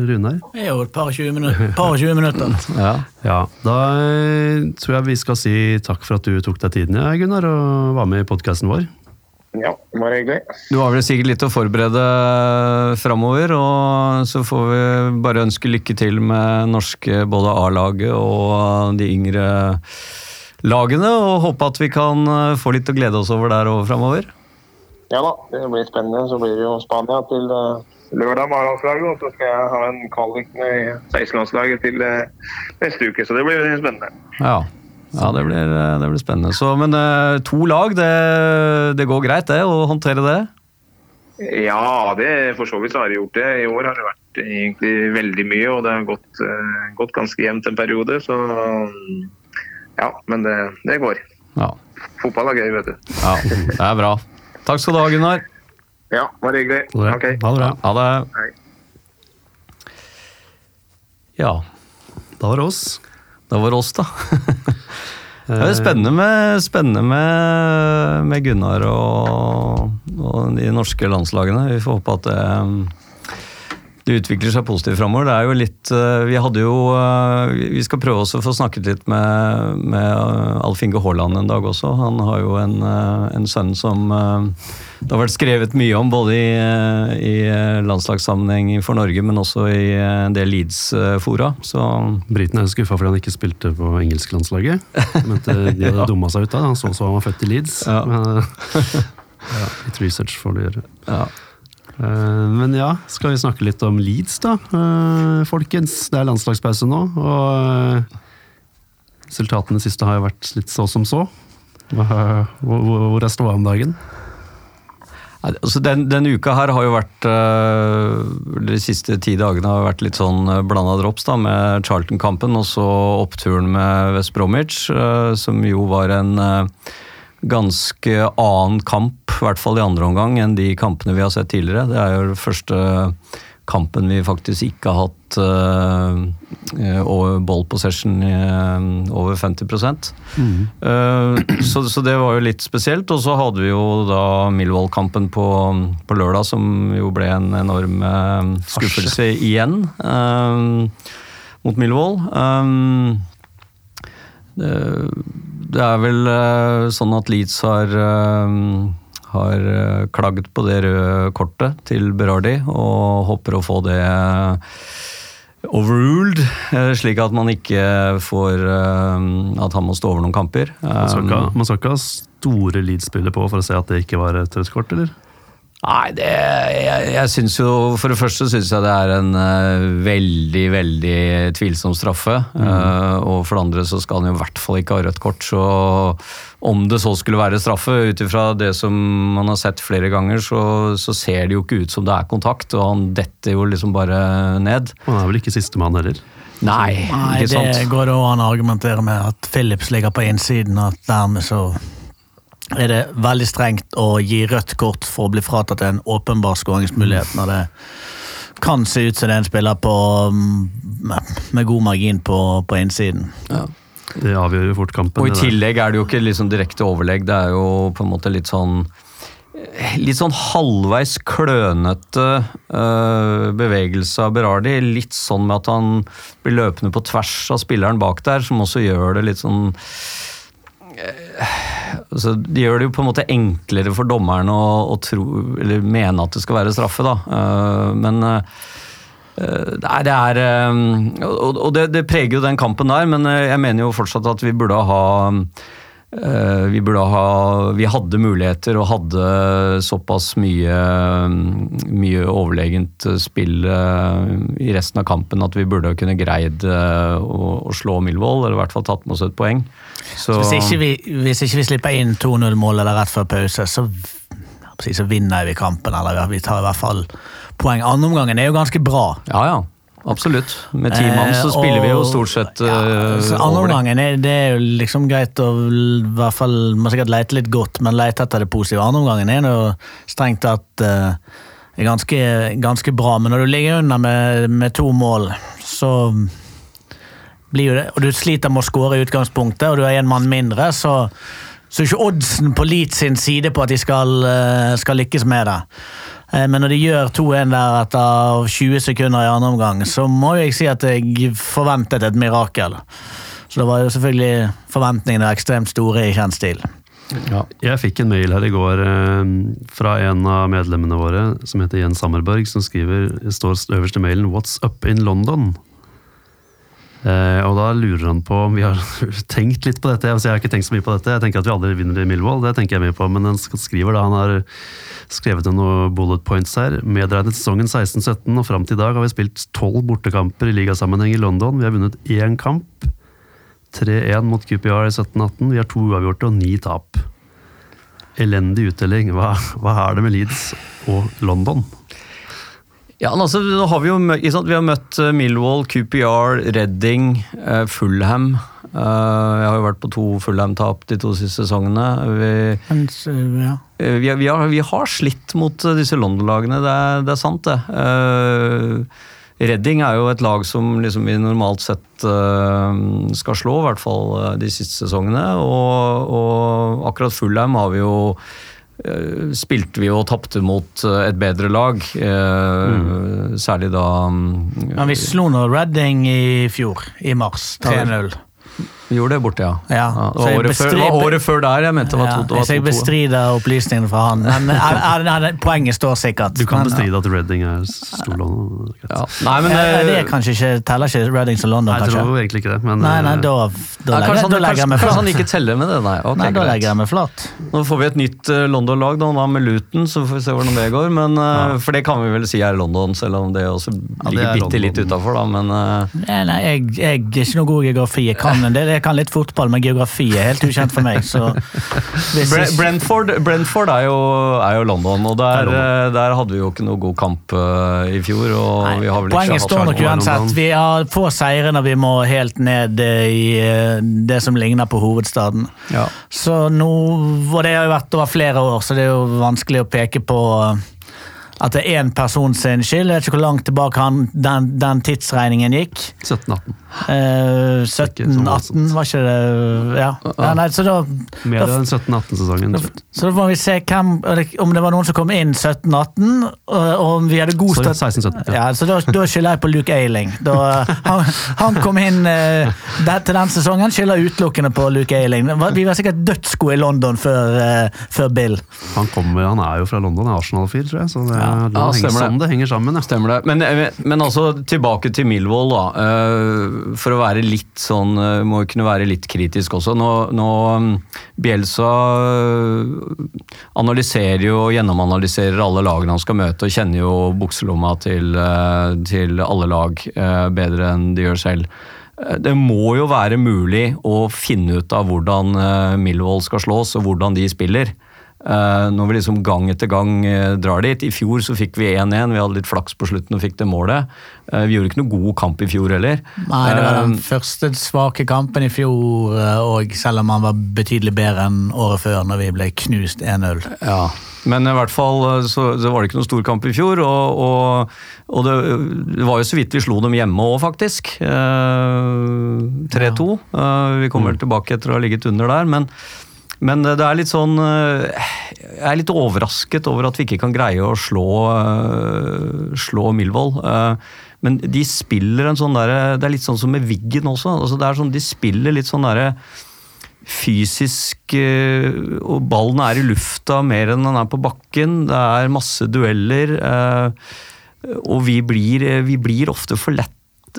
er jo et par og 20 minutter. Par 20 minutter. Ja. Ja, da eh, tror jeg vi skal si takk for at du tok deg tiden, ja, Gunnar, og var med i podkasten vår. Ja, det var hyggelig. Du har vel sikkert litt å forberede framover, og så får vi bare ønske lykke til med norske både A-laget og de yngre lagene, og håpe at vi kan eh, få litt å glede oss over der og framover. Ja da, det blir spennende. Så blir det jo Spania til eh, lørdag med A-landslaget, og så skal jeg ha en kvalik med 16-landslaget til eh, neste uke. Så det blir spennende. Ja, ja det, blir, eh, det blir spennende. Så, men eh, to lag, det, det går greit det, å håndtere det? Ja, det for så vidt har det gjort det. I år har det vært egentlig veldig mye, og det har gått, gått ganske jevnt en periode. Så mm, ja, men det, det går. Ja. Fotball er gøy, vet du. ja, det er bra. Takk skal du ha, Gunnar. Ja, bare hyggelig. Ha det. Ok. Ha det bra. Ha det. Hei. Ja, Da var det oss. Da var det oss, da. Det er spennende med, spennende med, med Gunnar og, og de norske landslagene. Vi får håpe at det, det utvikler seg positivt framover. Det er jo litt eh, Vi hadde jo eh, Vi skal prøve også å få snakket litt med, med Alf Inge Haaland en dag også. Han har jo en, eh, en sønn som eh, det har vært skrevet mye om, både i, eh, i landslagssammenheng for Norge, men også i eh, en del Leeds-fora. Så Briten er skuffa fordi han ikke spilte på engelsklandslaget. De hadde dumma seg ut da. Han så så han var født i Leeds. Ja. Men, ja, litt research får du gjøre. ja. Eh, Men ja, skal vi snakke litt om Leeds, da, eh, folkens. Det er landslagspause nå, og eh, resultatene siste har jo vært litt så som så. Hvor er ståa om dagen? Altså den, denne uka her har jo vært øh, De siste ti dagene har vært litt sånn blanda drops, da, med Charlton-kampen og så oppturen med West Bromwich, øh, som jo var en ganske annen kamp, i hvert fall i andre omgang, enn de kampene vi har sett tidligere. Det er jo det første kampen vi faktisk ikke har hatt øh, over ball possession øh, over 50 Eh, så, så det var jo litt spesielt. Og så hadde vi jo da Millwall-kampen på, på lørdag, som jo ble en enorm skuffelse skuffelse igjen mot Millwall. Um, det, er vel sånn at Leeds har har klagd klaget på det røde kortet til Berardi og håper å få det overruled, eh, slik at man ikke får eh, At han må stå over noen kamper. Man skal ikke, Um, ha- ha store Leeds-spillere på for å se at det ikke var et rødt kort, eller? Nei, det, jeg, jeg syns jo For det første syns jeg det er en uh, veldig, veldig tvilsom straffe. Eh, og for det andre så skal han jo i hvert fall ikke ha rødt kort. Så om det så skulle være straffe, ut ifra det som man har sett flere ganger, så, så ser det jo ikke ut som det er kontakt, og han detter jo liksom bare ned. Han er vel ikke sistemann heller? Nei, Nei, ikke sant? det går det an å argumentere med at Phillips ligger på innsiden, at dermed så er det veldig strengt å gi rødt kort for å bli fratatt en åpenbar skåringsmulighet når det kan se ut som det er en spiller på, mm, med god margin på, på innsiden. Det avgjør jo fort kampen. Og i tillegg er det jo ikke liksom direkte overlegg, det er jo på en måte litt sånn Litt sånn halvveis klønete øh, bevegelse av Berardi. Litt sånn med at han blir løpende på tvers av spilleren bak der, som også gjør det litt sånn eh, altså, De gjør det jo på en måte enklere for dommeren å, å tro, eller mene at det skal være straffe, da. Uh, men uh, Nei, det er Og og det, det preger jo den kampen der, men jeg mener jo fortsatt at vi burde ha vi burde ha Vi hadde muligheter og hadde såpass mye, mye overlegent spill eh, i resten av kampen at vi burde kunne greid eh, å, å slå Milvold, eller i hvert fall tatt med oss et poeng. Så, Hvis ikke vi, hvis ikke vi slipper inn 2-0-målet eller rett før pause, så, så vinner vi kampen. Eller vi tar i hvert fall poeng. Andreomgangen er jo ganske bra. Ja, ja. Absolutt. Med ti mann så Eh, spiller vi jo stort sett ja, eh, så over det. er, det er jo liksom greit å i hvert fall, Må sikkert lete litt godt, men lete etter det positive. Andre omgangen er jo strengt tatt uh, ganske, ganske bra, men når du ligger under med, med to mål, så blir jo det Og du sliter med å skåre i utgangspunktet, og du er én mann mindre, så så er ikke oddsen på Leeds sin side på at de skal, skal lykkes med det. Eh, Men når de gjør 2-1 der etter 20 sekunder i andre omgang, så må jeg si at jeg forventet et mirakel. Så det var jo selvfølgelig forventningene ekstremt store i kjent stil. Ja. Jeg fikk en mail her i går eh, fra en av medlemmene våre, som heter Jens Hammerberg, som skriver, står øverst i mailen 'What's up in London?' Eh, og da lurer han på om vi har tenkt litt på dette. Altså, jeg har ikke tenkt så mye på dette. Jeg tenker at vi aldri vinner i Millwall, det tenker jeg mye på. Men han skriver da, han har skrevet noen bullet points her. Medregnet sesongen 16-17 og fram til i dag har vi spilt tolv bortekamper i ligasammenheng i London. Vi har vunnet én kamp. 3-1 mot QPR i 17-18. Vi har to uavgjorte og ni tap. Elendig uttelling. Hva, hva er det med Leeds og London? Ja, altså, nå har vi, jo sant? vi har møtt eh, Millwall, QPR, Redding, eh, Fulham. Eh, jeg har jo vært på to Fulham-tap de to siste sesongene. Vi, ja. vi, vi, har, vi har slitt mot disse London-lagene, det, det er sant det. Redding er jo et lag som liksom vi normalt sett skal slå, i hvert fall de siste sesongene. Og, og akkurat Fulham har vi jo Spilte vi og tapte mot eh, et bedre lag, eh, særlig da mm, Men vi slo nå Redding i fjor, i mars. 3-0. Vi gjorde det borte, ja. Ja, det, var året før, det var året før der jeg mente det var Ja, to- det var så jeg bestrider opplysningene fra han. Men eh, er, er, er, poenget står sikkert. Du kan Men, bestride at Reading er stor London. Ja. Nei, men Eh, det eh, er kanskje ikke, teller ikke Reading som London, Nei, jeg kanskje? tror egentlig ikke det. Men Nei, nei, eh, da, da, ja, legger, kanskje, han, da legger jeg kanskje, flat. kanskje han ikke teller med det, nei. Okay, Nei, da greit. legger jeg meg flat. Nå får vi et nytt eh, London-lag da, da med Luton, så får vi se hvordan det går. Men, ja. For det kan vi vel si er London, selv om det også det ligger er bitte litt utafor, da. Men eh, Nei, nei, jeg, jeg er ikke noe god i geografi. Jeg kan, en del, jeg kan litt fotball, men geografi er helt ukjent for meg. Så hvis Bre- Brentford, Brentford er, jo, er jo London, og der, er eh, der hadde vi jo ikke noe god kamp eh, i fjor. Og Nei, vi har vel ikke Poenget står nok uansett. Vi har få seire når vi må helt ned i eh, det som ligner på hovedstaden. Ja. Så nå, og det har jo vært over flere år, så det er jo vanskelig å peke på at det er én person sin skyld. Jeg vet ikke hvor langt tilbake han, den, den tidsregningen gikk. 17-18. Eh, Ikke så 17-18, var ikke det Ja. ja nei, så da, Mer enn 17-18-sesongen. så da må vi se hvem, om det var noen som kom inn 17-18, og om vi hadde god Sorry, 1617, Ja. Ja, så da, da skylder jeg på Luke Ailing. Da, han, han kom inn eh, der, til den sesongen, skylder utelukkende på Luke Ailing. Vi var sikkert dødsgode i London før, eh, før Bill. Han, kommer, han er jo fra London, er Arsenal-fyr, tror jeg. Så det, Ja. Det henger, stemmer sånn det henger sammen. Ja. Stemmer det. Men, eh, men altså, tilbake til Milvold, da. eh, For å være litt sånn eh, Må jo kunne være litt kritisk også. Nå, nå Bjelsa Bielsa eh, analyserer jo og gjennomanalyserer alle lagene han skal møte, og kjenner jo bukselomma til, til alle lag bedre enn de gjør selv. Det må jo være mulig å finne ut av hvordan Milvold Millwall skal slås, og hvordan de spiller. Eh, når vi liksom gang etter gang eh, drar dit. I fjor så fikk vi 1-1, vi hadde litt flaks på slutten og fikk det målet. Eh, vi gjorde ikke noe god kamp i fjor heller. Nei, det var den første svake kampen i fjor, og selv om han var betydelig bedre enn året før, når vi ble knust 1-0. Ja, men i hvert fall så, så var det ikke noen stor kamp i fjor, og, og, og det, det var jo så vidt vi slo dem hjemme òg, faktisk. Eh, 3-2. Eh, vi kommer vel tilbake etter å ha ligget under der, men, men det er litt sånn eh, Jeg er litt overrasket over at vi ikke kan greie å slå, eh, slå. Eh, men de spiller en sånn derre Det er litt sånn som med Wiggen også. altså det er sånn, De spiller litt sånn derre fysisk eh, Og ballen er i lufta mer enn den er på bakken. Det er masse dueller. eh, Og vi blir, eh, vi blir ofte for lett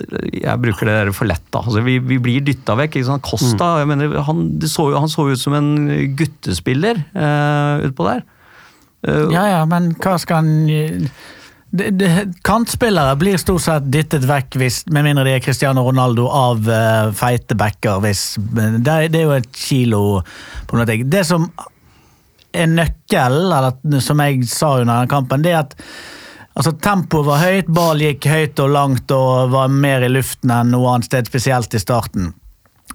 jeg bruker det der for lett, da. Altså, vi, vi blir dytta vekk. Ikke sant? Costa jeg mener, han, det så, han så ut som en guttespiller uh, utpå der. Uh, Ja, ja, men hva skal han de, de, Kantspillere blir stort sett dyttet vekk, hvis, med mindre de er Cristiano Ronaldo, av uh, feite backer. Hvis, det, det er jo et kilo problematikk. Det som er nøkkelen, eller som jeg sa under kampen, det er at altså, tempoet var høyt, ball gikk høyt og langt og var mer i luften enn noe annet sted, spesielt i starten.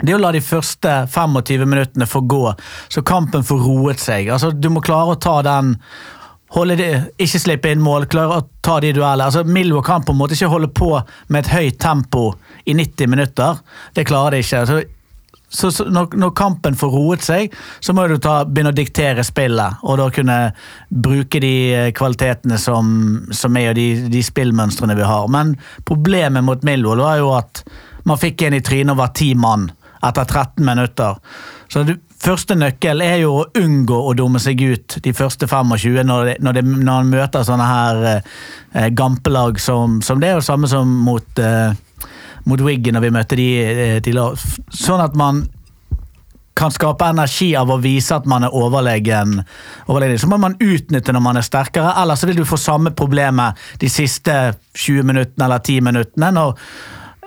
Det å la de første 25 minuttene få gå, så kampen får roet seg. Altså, du må klare å ta den det, Ikke slippe inn mål, klare å ta de duellene. Altså, Milvo kan på en måte ikke holde på med et høyt tempo i 90 minutter. Det klarer de ikke. Så, så, så når, når kampen får roet seg, så må du ta, begynne å diktere spillet. Og da kunne bruke de eh, kvalitetene som, som er, og de, de spillmønstrene vi har. Men problemet mot Millwall var jo at man fikk en i trynet og var ti mann etter 13 minutter. Så det første nøkkel er jo å unngå å dumme seg ut de første 25 når, når, han møter sånne her eh, gampelag som, som det og samme som mot, eh, mot Wiggen når vi møtte de eh, tidligere. Sånn at man kan skape energi av å vise at man er overlegen. overlegen. Så må man utnytte når man er sterkere, ellers vil du få samme problemet de siste 20 minuttene eller 10 minuttene. når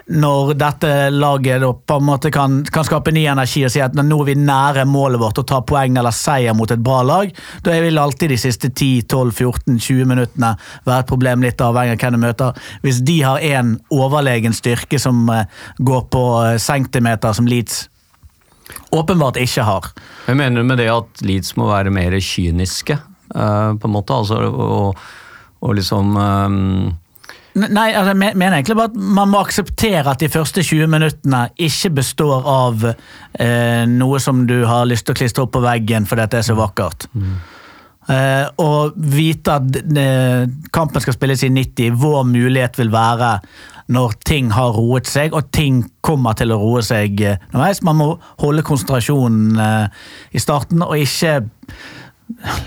når dette laget på en måte kan, kan skape ny energi og si at nå er vi nære målet vårt og tar poeng eller seier mot et bra lag, da vil alltid de siste 10-12-14-20 minuttene være et problem, litt avhengig av hvem du møter. Hvis de har en overlegen styrke som eh, går på eh, centimeter, som Leeds åpenbart ikke har. Jeg mener med det at Leeds må være mer kyniske, eh, på en måte. Altså, og, og liksom Nei, altså, jeg mener egentlig bare at man må akseptere at de første 20 minuttene ikke består av eh, noe som du har lyst til å klistre opp på veggen fordi det er så vakkert. Eh, og vite at eh, kampen skal spilles i 90, vår mulighet vil være når ting har roet seg, og ting kommer til å roe seg eh, underveis. Man må holde konsentrasjonen eh, i starten, og ikke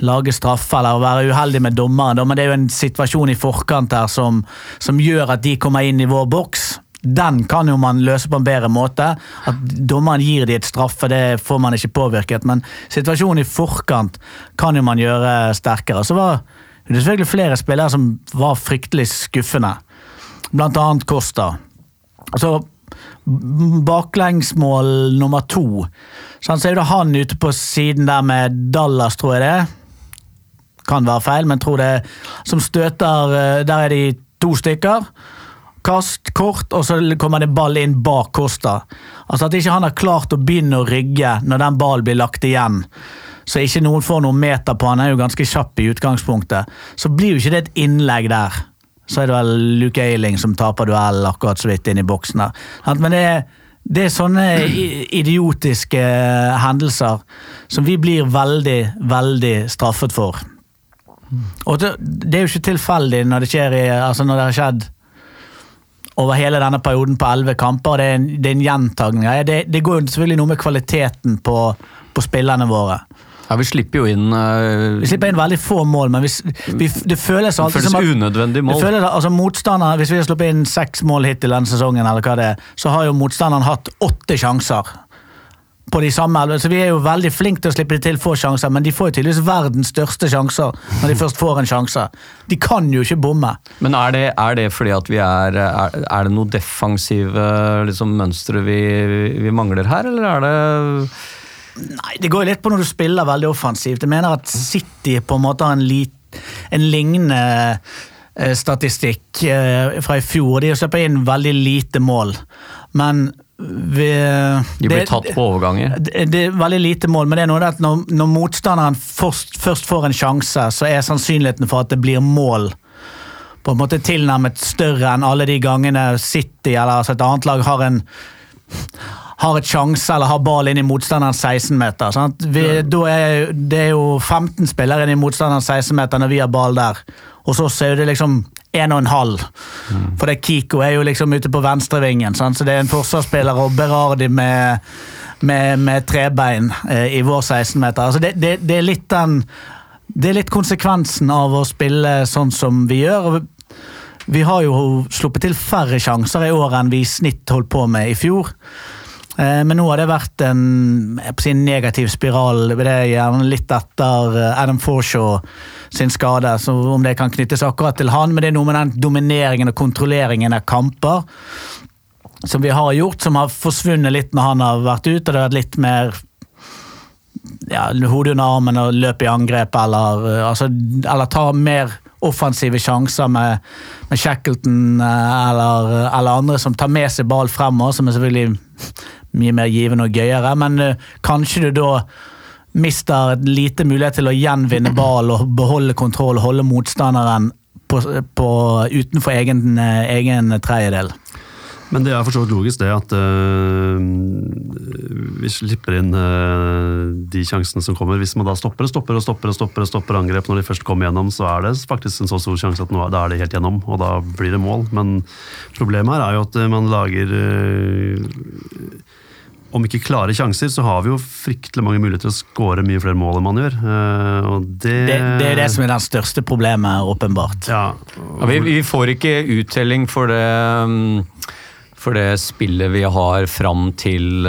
lage straffe eller være uheldig med dommeren. Men det er jo en situasjon i forkant her som, som gjør at de kommer inn i vår boks. Den kan jo man løse på en bedre måte. At dommeren gir de et straffe, det får man ikke påvirket. Men situasjonen i forkant kan jo man gjøre sterkere. Så var det selvfølgelig flere spillere som var fryktelig skuffende. Blant annet Costa. Altså, baklengsmål nummer to. Så er det han ute på siden der med Dallas, tror jeg det. Kan være feil, men tror det Som støter eh, Der er de to stykker. Kast, kort, og så kommer det ball inn bak Kosta. Altså At ikke han har klart å begynne å rygge når den ballen blir lagt igjen. Så ikke noen får noen meter på han, han, er jo ganske kjapp i utgangspunktet. Så blir jo ikke det et innlegg der. Så er det vel Luke Eiling som taper duell akkurat så vidt inn i boksen der. Men det er, det er sånne idiotiske hendelser som vi blir veldig, veldig straffet for. Og det, er jo ikke tilfeldig når det skjer i, altså når det har skjedd over hele denne perioden på elleve kamper. Det er en, en gjentagning. Det, det går jo selvfølgelig noe med kvaliteten på, på spillerne våre. Ja, Vi slipper jo inn uh, Vi slipper inn veldig få mål, men vi, vi, det føles Det føles som at unødvendig mål. Det føles, altså motstander, Hvis vi har sluppet inn seks mål hittil denne sesongen, eller hva det er, så har jo motstanderen hatt åtte sjanser. På de samme, så Vi er jo veldig flinke til å slippe til få sjanser, men de får jo tydeligvis verdens største sjanser når de først får en sjanse. De kan jo ikke bomme. Men er det, er det fordi at vi er Er, er det noe defensive liksom, mønstre vi, vi mangler her, eller er det Nei, Det går jo litt på når du spiller veldig offensivt. Jeg mener at City på en måte har en, lit, en lignende eh, statistikk eh, fra i fjor. De slipper inn veldig lite mål, men vi, De blir det- tatt på overganger? Det, det er veldig lite mål, men det er noe at når, når motstanderen først, først får en sjanse, så er sannsynligheten for at det blir mål på en måte tilnærmet større enn alle de gangene City eller altså et annet lag har en har et sjanse eller har ball inn i motstanderens 16-meter. sant? Da er, det er jo 15 spillere inn i motstanderens 16-meter når vi har ball der. Og så er det liksom en og en halv. For det Kiko er jo liksom ute på venstrevingen, sant? så det er en forsvarsspiller og Berardi med, med, med trebein eh, i vår 16-meter. Altså det, det, det er litt den Det er litt konsekvensen av å spille sånn som vi gjør. vi har jo sluppet til færre sjanser i år enn vi i snitt holdt på med i fjor. Eh, Men nå har det vært en, sin negativ spiral. Det er gjerne litt etter eh, Adam Forshaw sin skade, så om det kan knyttes akkurat til han. Men det er noe med den domineringen og kontrolleringen av kamper som vi har gjort, som har forsvunnet litt når han har vært ute. Det har vært litt mer ja, hodet under armen og løp i angrep, eller, eh, altså, eller ta mer offensive sjanser med, med Shackleton eller, eller andre som tar med seg ball fremover, som er selvfølgelig mye mer givende og gøyere. Men uh, kanskje du da mister lite mulighet til å gjenvinne ball og beholde kontroll, holde motstanderen på, på, utenfor egen, eh, egen tredjedel. Men det er for så vidt logisk, det at øh, vi slipper inn øh, de sjansene som kommer. Hvis man da stopper og stopper og stopper og stopper og stopper angrep når de først kommer gjennom, så er det faktisk en så stor sjanse at nå, er- da er det helt gjennom, og da blir det mål. Men problemet her er jo at øh, man lager øh, om ikke klare sjanser, så har vi jo fryktelig mange muligheter til å skåre mye flere mål enn man gjør. Eh, og det, Det, det er det som er det største problemet, åpenbart. Ja, Ja, vi, vi får ikke uttelling for det um, for det spillet vi har fram til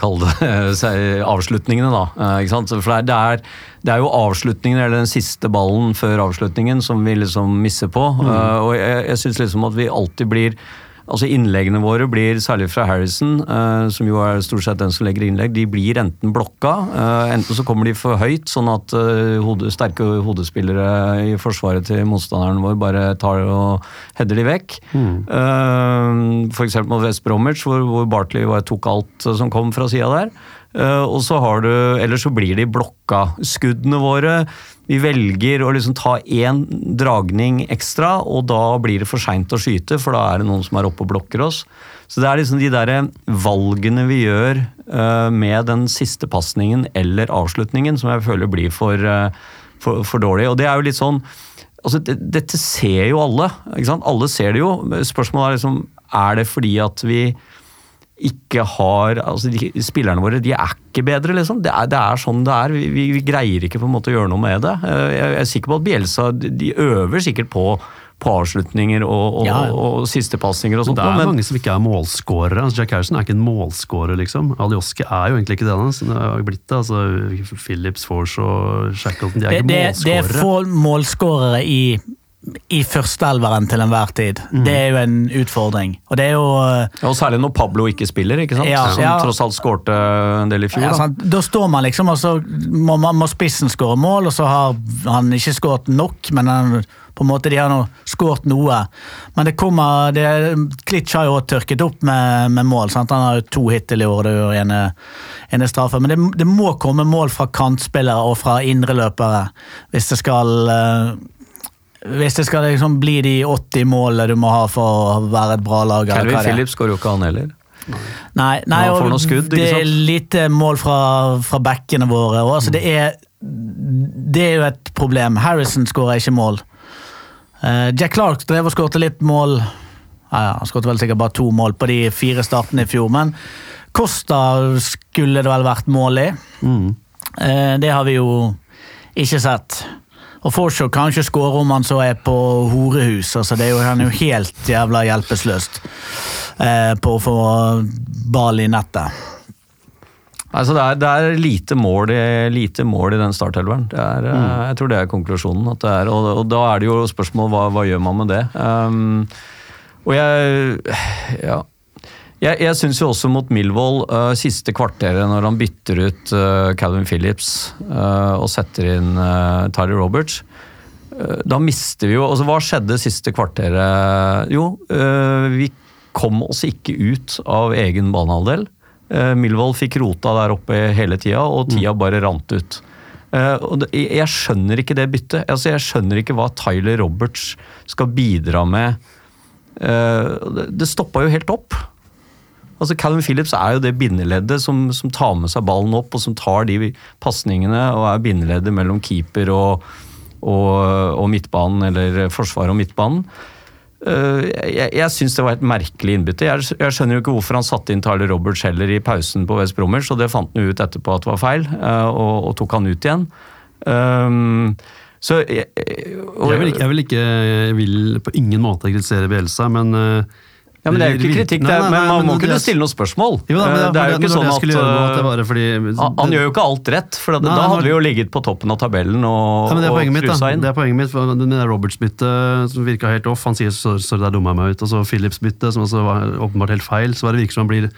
kall det avslutningene, da. Ikke sant? For det er, det, er, er jo avslutningen, eller den siste ballen før avslutningen, som vi liksom misser på. Mm. og jeg, jeg syns liksom at vi alltid blir Altså Innleggene våre blir, særlig fra Harrison, eh, som jo er stort sett den som legger innlegg, de blir enten blokka, eh, enten så kommer de for høyt, sånn at eh, hode, sterke hodespillere i forsvaret til motstanderen vår bare tar og header de vekk. Mm. for eksempel mot West Bromwich, hvor, hvor Bartley bare tok alt som kom fra sida der. Eh, og så har du Eller så blir de blokka. Skuddene våre Vi velger å liksom ta én dragning ekstra, og da blir det for seint å skyte, for da er det noen som er oppe og blokker oss. Så det er liksom de der valgene vi gjør uh, med den siste pasningen eller avslutningen, som jeg føler blir for, uh, for, for dårlig. Og det er jo litt sånn Altså, det, dette ser jo alle. ikke sant? Alle ser det jo. Spørsmålet er liksom Er det fordi at vi ikke har altså de, Spillerne våre de er ikke bedre, liksom. Det er, det er sånn det er. Vi, vi, greier ikke på en måte å gjøre noe med det. Eh, Jeg, er sikker på at Bielsa de, øver sikkert på, på avslutninger og, og, Ja, ja. og, og sistepasninger og sånt. det er men- mange som ikke er målskårere. Altså Jack Harrison er ikke en målskårer, liksom. Alioski er jo egentlig ikke det. Han Det har blitt det. Altså, Phillips, Force og Shackleton de er Det, ikke det, det er få målskårere i, i førsteelveren til enhver tid. Mm. Det er jo en utfordring. Og det er jo eh, Ja, og særlig når Pablo ikke spiller, ikke sant? Ja, som ja. tross alt skårte en del i fjor. ja, da. sant? Da står man liksom, og så må, må spissen skåre mål, og så har han ikke skåret nok, men han, på en måte de har nå skåret noe. Men det kommer det, Klitsch har jo også tørket opp med, med mål. Sant? Han har jo to hittil i år, det er ene, ene straffe. Men det, det må komme mål fra kantspillere og fra indreløpere hvis det skal eh, hvis det skal liksom bli de 80 målene du må ha for å være et bra lag. Calvin. Phillips skårer jo ikke han heller. Nei, nei og skudd, det er lite mål fra, fra bekkene våre. Og, altså, det, er, det er jo et problem. Harrison skårer ikke mål. Uh, Jack Clark drev og skårte litt mål. Ja, ja, han skårte vel sikkert bare to mål på de fire startene i fjor, men Costa skulle det vel vært mål i. Mm. Uh, det har vi jo ikke sett. Og Forshaw kan ikke skåre om han så er på horehus. altså det er jo, Han er jo helt jævla hjelpeløst eh, på å få ball i nettet. Altså det, er, det er lite mål, i, lite mål i den startelveren. Det er, eh, Jeg tror det er konklusjonen. At det er, og, og da er det jo spørsmål hva, hva gjør man med det. Um, og jeg Ja. Jeg, jeg syns jo også mot Millwall, uh, siste kvarteret når han bytter ut uh, Calvin Phillips uh, og setter inn uh, Tyler Roberts eh, Da mister vi jo altså Hva skjedde siste kvarteret? Jo, eh, vi kom oss ikke ut av egen banehalvdel. Millwall fikk rota der oppe hele tida, og tida bare rant ut. Eh, jeg skjønner ikke det byttet. Altså, jeg skjønner ikke hva Tyler Roberts skal bidra med. Eh, det, det stoppa jo helt opp. Altså Calvin Phillips er jo det bindeleddet som, som tar med seg ballen opp, og som tar de pasningene og er bindeleddet mellom keeper og, og, og midtbanen, eller forsvaret og midtbanen. Eh, jeg jeg syns det var et merkelig innbytte. Jeg, jeg skjønner jo ikke hvorfor han satte inn Tyler Roberts heller i pausen på West Bromwich, og det fant han ut etterpå at det var feil, eh, og, og tok han ut igjen. Um, så jeg, Jeg vil, ikke, jeg, vil ikke, vil på ingen måte kritisere Bielsa, men eh, Ja, men Det er jo ikke kritikk, Nei, det er, nei, men nei, man må men kunne stille noen spørsmål. Jo da, men Eh, det er jo ikke sånn det at det at bare fordi Han, gjør jo ikke alt rett, for at, Nei, da hadde vi jo ligget på toppen av tabellen og, Ja, det er poenget mitt. da. Det er poenget mitt, for det der Roberts-byttet som virka helt off. Han sier så, så der dumma jeg meg ut. Og så Philips-byttet, som også var åpenbart helt feil. Så var det virker som han blir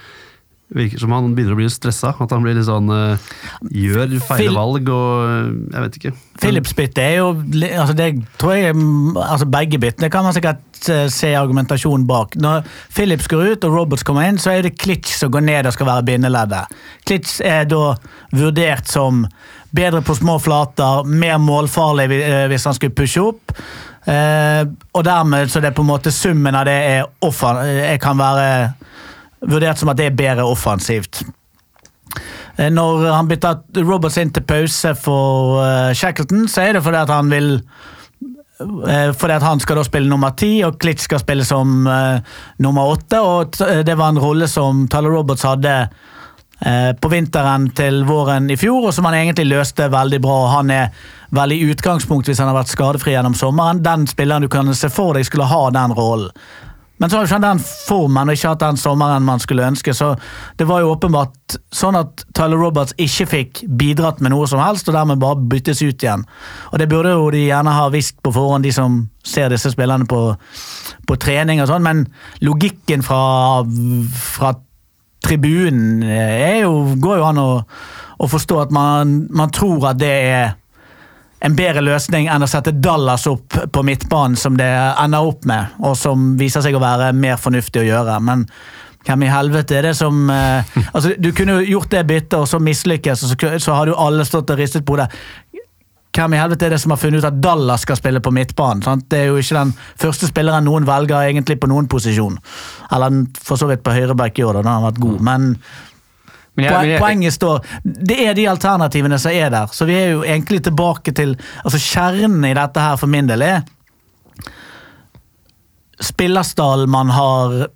virker som han begynner å bli stressa. At han blir litt sånn uh, Gjør feil valg og eh, Jeg vet ikke. Philips-byttet er jo altså Det tror jeg mm, altså Begge byttene kan man sikkert eh, se argumentasjon bak. Når Philips går ut og Roberts kommer inn, så er det Klitsch som går ned og skal være bindeleddet. Klitsch er da vurdert som bedre på små flater, mer målfarlig vi- hvis han skulle pushe opp. Og dermed så det er på en måte summen av det er offer, kan være vurdert som at det er bedre offensivt. Eh, Når han bytter Roberts inn til pause for eh, Shackleton, så er det fordi at han vil eh, fordi at han skal da spille nummer ti, og Klitsch skal spille som uh, nummer åtte. og Det var en rolle som Tyler Roberts hadde uh, på vinteren til våren i fjor, og som han egentlig løste veldig bra. og Han er vel i utgangspunkt, hvis han har vært skadefri gjennom sommeren, den spilleren du kan se for deg skulle ha den rollen. Men så har jo ikke den formen og ikke hatt den sommeren man skulle ønske, så det var jo åpenbart sånn at Tyler Roberts ikke fikk bidratt med noe som helst, og dermed bare byttes ut igjen. Og det burde jo de gjerne ha visst på forhånd, de som ser disse spillerne på, på trening og sånn, men logikken fra, fra tribunen er jo, går jo an å, å forstå at man, man tror at det er en bedre løsning enn å sette Dallas opp på midtbanen, som det ender opp med, og som viser seg å være mer fornuftig å gjøre. Men hvem i helvete er det som eh, altså Du kunne jo gjort det byttet, og så mislykkes, og så, så har jo alle stått og ristet på det. Hvem i helvete er det som har funnet ut at Dallas skal spille på midtbanen? Sant? Det er jo ikke den første spilleren noen velger egentlig på noen posisjon. Eller for så vidt på høyreback i år, da den har vært god. Men Men jeg, jeg, Poenget står Det er de alternativene som er der. Så vi er jo egentlig tilbake til altså Kjernen i dette her for min del er spillerstallen man har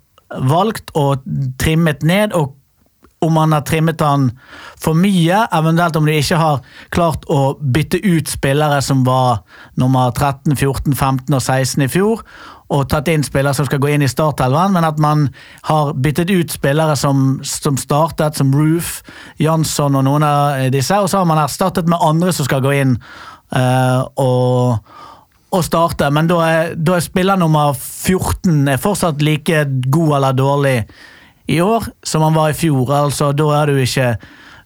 valgt og trimmet ned, og om man har trimmet den for mye, eventuelt om de ikke har klart å bytte ut spillere som var nummer 13, 14, 15 og 16 i fjor, og tatt inn spillere som skal gå inn i startelven, men at man har byttet ut spillere som, som startet, som Roof, Jansson og noen av disse, og så har man erstattet med andre som skal gå inn uh, og, og starte. Men da er, da er spiller nummer 14 er fortsatt like god eller dårlig i år som han var i fjor. altså Da er, ikke,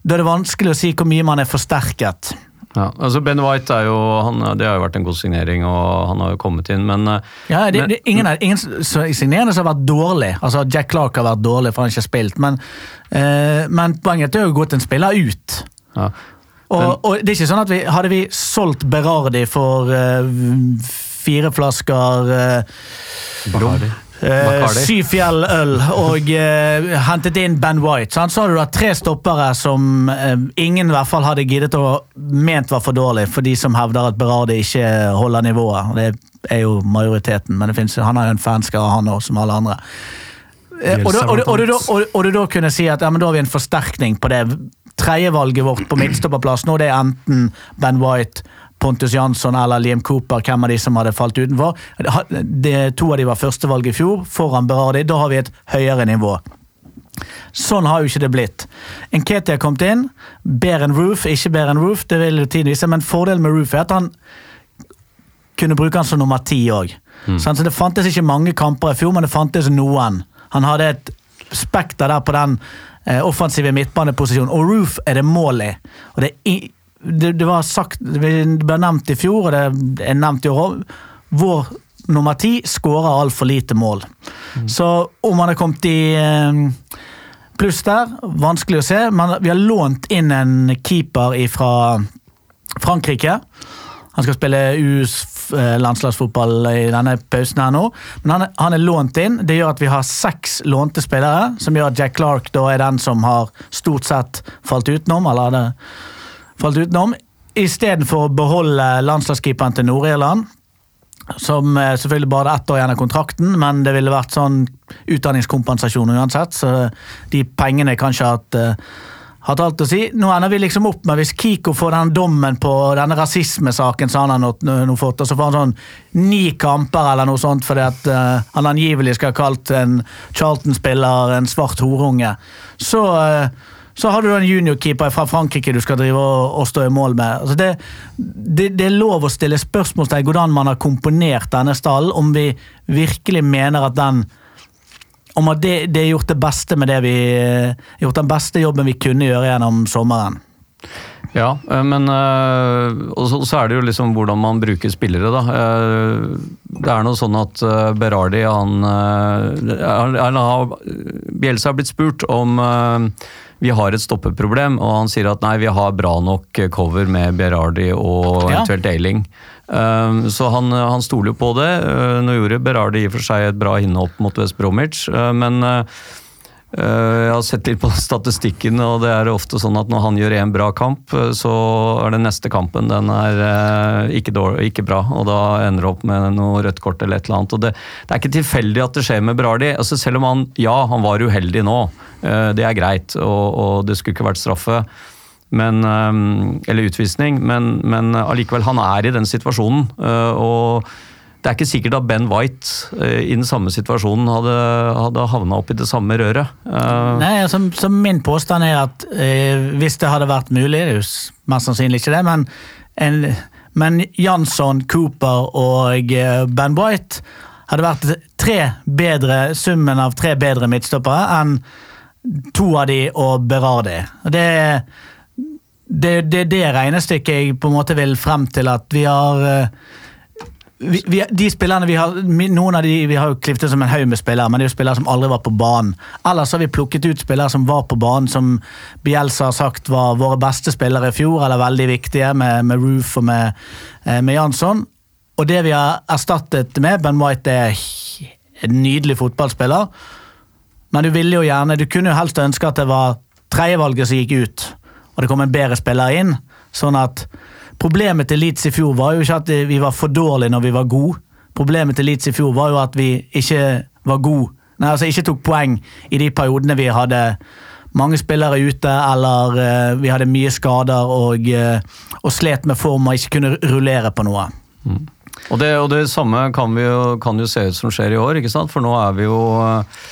da er det vanskelig å si hvor mye man er forsterket. Ja, altså Ben White er jo han, Det har jo vært en god signering, og han har jo kommet inn, men eh, Ja, det, Men- det, ingen, ingen signerende som har vært dårlig. Altså Jack Clark har vært dårlig, for han har ikke spilt. Men, eh, men poenget er jo gått en spiller ut. ja. Og, og det er ikke sånn at vi, Hadde vi solgt Berardi for eh, fire flasker eh. Eh, Syfjell øl og eh, hentet inn Ben White. Så har du da tre stoppere som eh, ingen i hvert fall hadde giddet å ment var for dårlig, for de som hevder at Berardi ikke holder nivået. Det er jo majoriteten, men det finnes, han har jo en fanskare, han òg, som alle andre. Og, da- og, og, og, du da kunne si at ja, men da har vi en forsterkning på det. Tredjevalget vårt på midtstopperplass nå det er enten Ben White, Pontus Jansson eller Liam Cooper, hvem av de som hadde falt utenfor. Det- to av de var førstevalg i fjor, foran Berardi. Da har vi et høyere nivå. Sånn har jo ikke det blitt. Enketi har kommet inn. Bedre enn Roof, ikke bedre enn Roof, det vil tiden vise, men fordelen med Roof er at han kunne bruke han som nummer ti òg. Så det fantes ikke mange kamper i fjor, men det fantes noen. Han hadde et spekter der på den eh, offensive midtbaneposisjonen, og Roof er det mål i. Og det, er det, det var sagt, det ble nevnt i fjor, og det er nevnt i år òg. Vår nummer ti skårer altfor lite mål. Så om han er kommet i eh, pluss der, vanskelig å se. Men vi har lånt inn en keeper fra Frankrike. Han skal spille US eh, landslagsfotball i denne pausen her nå. Men han er, han er lånt inn. Det gjør at vi har seks lånte spillere, som gjør at Jack Clark da er den som har stort sett falt utenom. eller hadde falt utenom. Istedenfor å beholde landslagskeeperen til Nord-Irland, som eh, selvfølgelig bare ett år igjen av kontrakten, men det ville vært sånn utdanningskompensasjon uansett, så de pengene kanskje hatt eh, hatt alt å si. Nå ender vi liksom opp med, hvis Kiko får den dommen på denne rasismesaken som han har nå, nå fått, og så får han sånn ni kamper eller noe sånt fordi at uh, han angivelig skal ha kalt en Charlton-spiller en svart horunge, så eh, så har du en juniorkeeper fra Frankrike du skal drive og, og stå i mål med. Altså det, det, det er lov å stille spørsmålstegn hvordan man har komponert denne stallen, om vi virkelig mener at den om at det, det er gjort det beste med det vi gjort den beste jobben vi kunne gjøre gjennom sommeren. Ja, eh, men eh, Og så, er det jo liksom hvordan man bruker spillere, da. Eh, Det er noe sånn at eh, Berardi, han, eh, han, han har, har blitt spurt om eh, vi har et stoppeproblem, og han sier at nei, vi har bra nok cover med Berardi og Ja. eventuelt Ailing. Um, Så han, han stoler jo på det. Uh, Nå gjorde Berardi i og for seg et bra innhopp mot West Bromwich, uh, men eh, Eh, Jeg har sett litt på statistikken, og det er ofte sånn at når han gjør én bra kamp, eh, så er den neste kampen den er eh, ikke, dårlig, ikke bra, og da ender det opp med noe rødt kort eller et eller annet. Og det, det er ikke tilfeldig at det skjer med Brardi. Altså, selv om han ja, han var uheldig nå, eh, det er greit, og, og det skulle ikke vært straffe. Men, eh, eller utvisning, men, men allikevel, han er i den situasjonen. eh, og det er ikke sikkert at Ben White uh, i den samme situasjonen hadde, hadde havna i det samme røret. Uh, Nei, altså, så Min påstand er at uh, hvis det hadde vært mulig, det er jo mest sannsynlig ikke det, men, en, men Jansson, Cooper og Ben White hadde vært tre bedre, summen av tre bedre midtstoppere enn to av de og Berardi. Det, det, det det regnestykket jeg på en måte vil frem til at vi har vi, vi, de spillerne vi har, Noen av de vi har jo klippet som en haug med spillere, men det er jo spillere som aldri var på banen. Ellers har vi plukket ut spillere som var på banen, som Bielsa har sagt var våre beste spillere i fjor, eller veldig viktige, med, med Roof og med, eh, med Jansson. Og det vi har erstattet med, Ben White er en nydelig fotballspiller. Men du ville jo gjerne, du kunne jo helst ønske at det var tredjevalget som gikk ut, og det kom en bedre spiller inn. Sånn at Problemet til Leeds i fjor var jo ikke at vi var for dårlige når vi var gode. Problemet til Leeds i fjor var jo at vi ikke var gode. Nei, altså ikke tok poeng i de periodene vi hadde mange spillere ute, eller uh, vi hadde mye skader og, uh, og slet med form og ikke kunne rullere på noe. Og det, og det samme kan, jo, kan jo se ut som skjer i år, ikke sant? For nå er vi jo eh,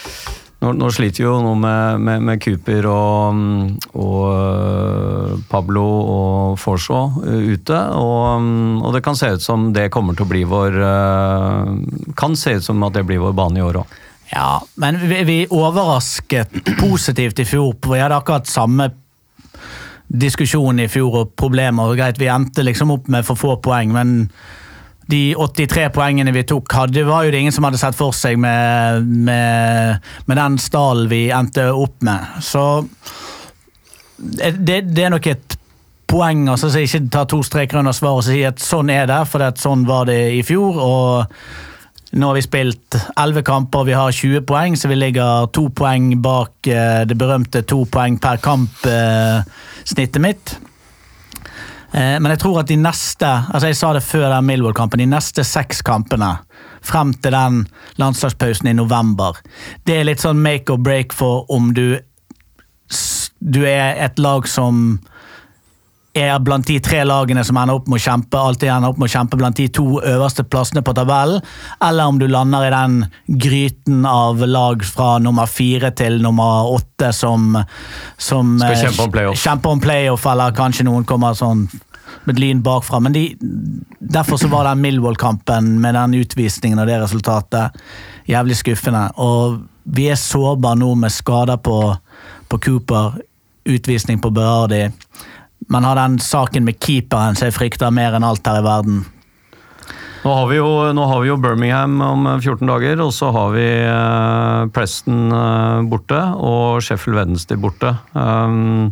Nå, nå sliter vi jo nå med, med, med Cooper og, og eh, Pablo og Forshaw eh, ute. Og, og det kan se ut som det kommer til å bli vår eh, Kan se ut som at det blir vår bane i år òg. Ja, men vi, vi overrasket positivt i fjor. Vi hadde akkurat samme diskusjon i fjor og problemer. Greit, vi endte liksom opp med for få poeng, men de 83 poengene vi tok, hadde, var jo det ingen som hadde sett for seg med, med, med den stallen vi endte opp med. Så det, det er nok et poeng altså, så ikke ta to streker under svaret og si at sånn er det, for det, sånn var det i fjor. og nå har vi spilt 11 kamper, og vi har 20 poeng, så vi ligger to poeng bak eh, det berømte to poeng per kamp-snittet mitt. Eh, Men jeg tror at de neste altså jeg sa det før den Millwall-kampen, de neste seks kampene frem til den landslagspausen i november, det er litt sånn make or break for om du du er et lag som er blant de tre lagene som ender opp med å kjempe alltid ender opp med å kjempe blant de to øverste plassene på tabellen, eller om du lander i den gryten av lag fra nummer fire til nummer åtte som, som eh, kjempe om playoff. kjemper om playoff, eller kanskje noen kommer sånn med lyn bakfra. Men de, derfor så var den Millwall-kampen med den utvisningen og det resultatet jævlig skuffende. Og vi er sårbare nå med skader på, på Cooper, utvisning på Berardi. Men har den saken med keeperen som jeg frykter mer enn alt her i verden. Nå har, jo, nå har vi jo Birmingham om 14 dager, og så har vi eh, Preston eh, borte og Sheffield Wednesday borte. Um,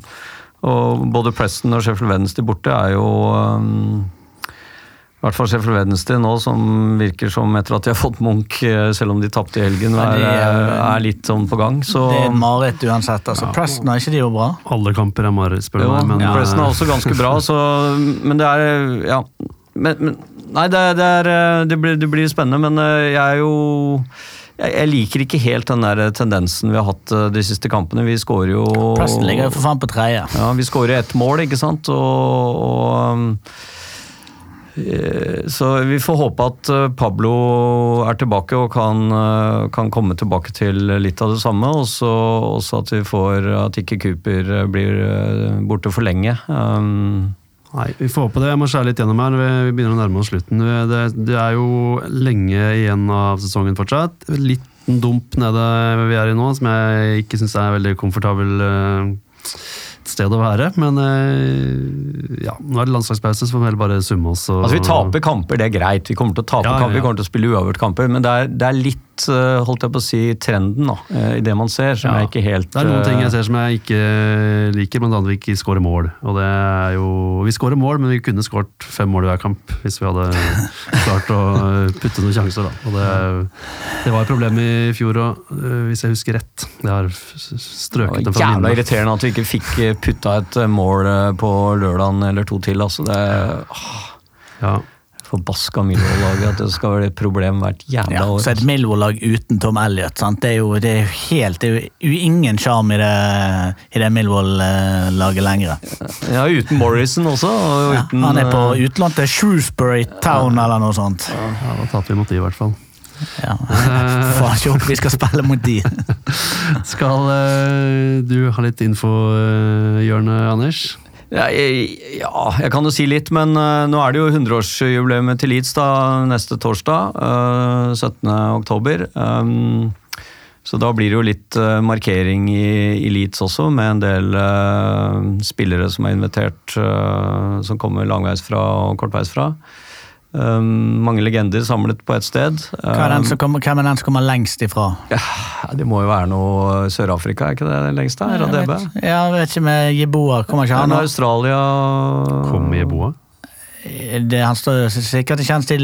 og både Preston og Sheffield Wednesday borte er jo um, i hvert fall Sheffield Wednesday nå, som virker som etter at de har fått Munch, eh, selv om de tapte i helgen, er, er- er litt sånn på gang. Så Det er et mareritt uansett. altså. Preston er ikke de jo bra? Alle kamper er mareritt, spør du meg. Men, Preston er eh, også ganske bra, så, men det er Ja. Men, men Nei, det, det, er, eh, det, blir, det blir spennende, men eh, jeg er jo jeg, liker ikke helt den der tendensen vi har hatt eh, de siste kampene. Vi skårer jo Plassen ligger jo for faen på tredje. Ja, vi skårer ett mål, ikke sant, og, og eh, så vi får håpe at eh, Pablo er tilbake og kan, kan komme tilbake til litt av det samme. Og så også at vi får at ikke Cooper blir borte for lenge. Um, Nei, vi får håpe det. Jeg må skjære litt gjennom her. Vi begynner å nærme oss slutten. Det, det er jo lenge igjen av sesongen fortsatt. Liten dump nede vi er i nå, som jeg ikke syns er veldig komfortabel eh, sted å være. Men eh, ja, nå er det landslagspause, så får vi heller bare summe oss. Og, altså Vi taper kamper, det er greit. Vi kommer til å tape Ja, ja, kamper, vi kommer til å spille uavgjort kamper, men det er, det er litt litt, eh, holdt jeg på å si, trenden da, eh, i det man ser, som Ja. jeg ikke helt Det er noen ting eh, jeg ser som jeg ikke liker, annet vi ikke skårer mål. Og det er jo, vi skårer mål, men vi kunne skåret fem mål i hver kamp hvis vi hadde klart å putte noen sjanser. Da. Og det, det var et problem i fjor òg, hvis jeg husker rett. Det har strøket det var minnet. jævla irriterende at vi ikke fikk eh, putta et eh, mål eh, på lørdagen eller to til. altså det åh, Ja. Forbaska Millwall-laget, at det skal være et problem hvert jævla Ja, år. så et Millwall-lag uten Tom Elliot. Sant? Det er jo det er helt Det er jo ingen sjarm i det, i det Millwall-laget lenger. Ja, uten Morrison også. Og uten, Ja, han er på eh, utlån til Shrewsbury Town eller noe sånt. ja, da taper vi mot de, i hvert fall. Ja. Faen ikke håper vi skal spille mot de. Skal eh, du ha litt info, eh, Jørn Anders? Ja, jeg, ja, jeg kan jo si litt, men eh, nå er det jo 100-årsjubileet til Leeds da, neste torsdag. eh, 17. oktober. Um, så da blir det jo litt eh, markering i, i Leeds også, med en del eh, spillere som er invitert, eh, som kommer langveisfra og kortveisfra. Um, mange legender samlet på ett sted. Hva er den Um, som kommer, hvem er den som kommer lengst ifra? ja, det må jo være noe Sør-Afrika, er ikke det lengst lengste? Jeg Radebe? vet, ja, jeg vet ikke med Jeboa. Kommer ikke han nå? Australia Kom i boa. Det, han står sikkert kjent til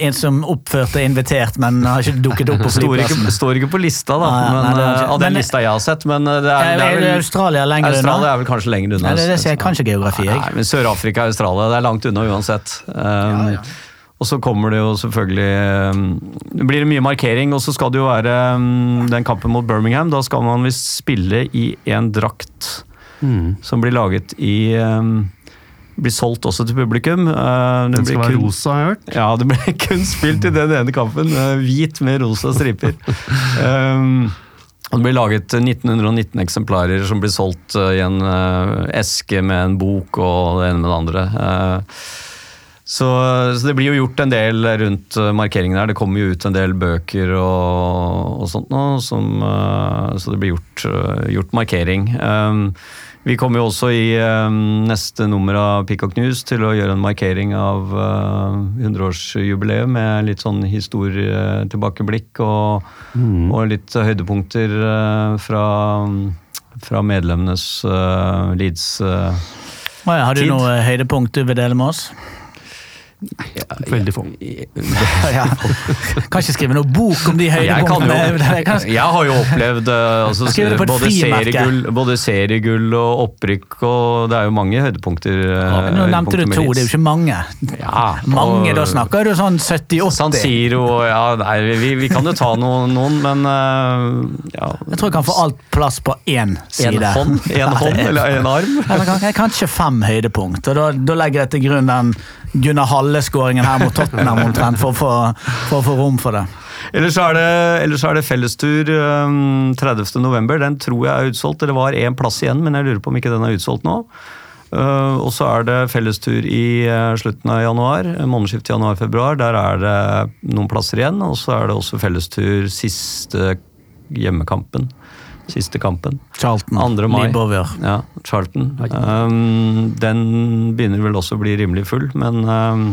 en som oppførte invitert, men har ikke dukket opp på Står ikke, flyplassen. står ikke på lista, da. Ah, ja, men, nei, eh, ikke- av den men- lista jeg har sett. Men eh, det er, Er, det er vel Australia lenger Australia er vel kanskje lenger unna. Nei, det er det ser jeg kanskje geografi. Jeg. Nei, men Sør-Afrika og Australia, det er langt unna uansett. Um, Og så kommer det jo selvfølgelig um, Det blir mye markering, og så skal det jo være um, den kampen mot Birmingham. Da skal man visst spille i en drakt Mm. som blir laget i um, Blir solgt også til publikum. Den, Den skal være kun- rosa, har jeg hørt. ja, det ble kun spilt i den ene kampen. eh, Hvit med rosa striper. Um, det blir laget 1919 eksemplarer som blir solgt eh, i en uh, eske med en bok og det ene med det andre. Eh, så, så det blir jo gjort en del rundt eh, markeringen her. Det kommer jo ut en del bøker og, og sånt nå, som, eh, så det blir gjort, eh, gjort markering. Um, vi kommer jo også i um, neste nummer av Peacock News til å gjøre en markering av uh, 100-årsjubileet med litt sånn historietilbakeblikk og, og litt høydepunkter uh, fra, fra medlemmenes uh, Leeds uh, ja, Har du noe høydepunkt du vil dele med oss? Veldig få. Ja. Kan ikke skrive noe bok om de Jeg, kan høydepunktene. jo, Jeg jeg har jo opplevd eh, altså, både, serigull seriegull, både seriegull og opprykk, og det er jo mange høydepunkter. Ja, Nå nevnte du to, det er jo ikke mange. Ja, Mange, og- da snakker du sånn 70-80. San Siro ja, nei, vi, vi kan jo ta noen, noen men eh, ja. Jeg tror jeg kan få alt plass på én side. En hånd, en hånd eller en arm? Eller kan- Jeg kan ikke fem høydepunkt, og da, da legger jeg til grunn den Gunnar Halle-skåringen her mot Tottenham omtrent, for, få- for å få rom for det. Ellers er det, ellers er det fellestur um, 30. november. Den tror jeg er utsolgt. Det var én plass igjen, men jeg lurer på om ikke den er utsolgt nå. Uh, og så er det fellestur i uh, slutten av januar, månedsskiftet januar-februar. Der er det noen plasser igjen. Og så er det også fellestur siste hjemmekampen. Siste kampen. Charlton. 2. mai. Libover. Ja, Charlton. Um, den begynner vel også å bli rimelig full, men um,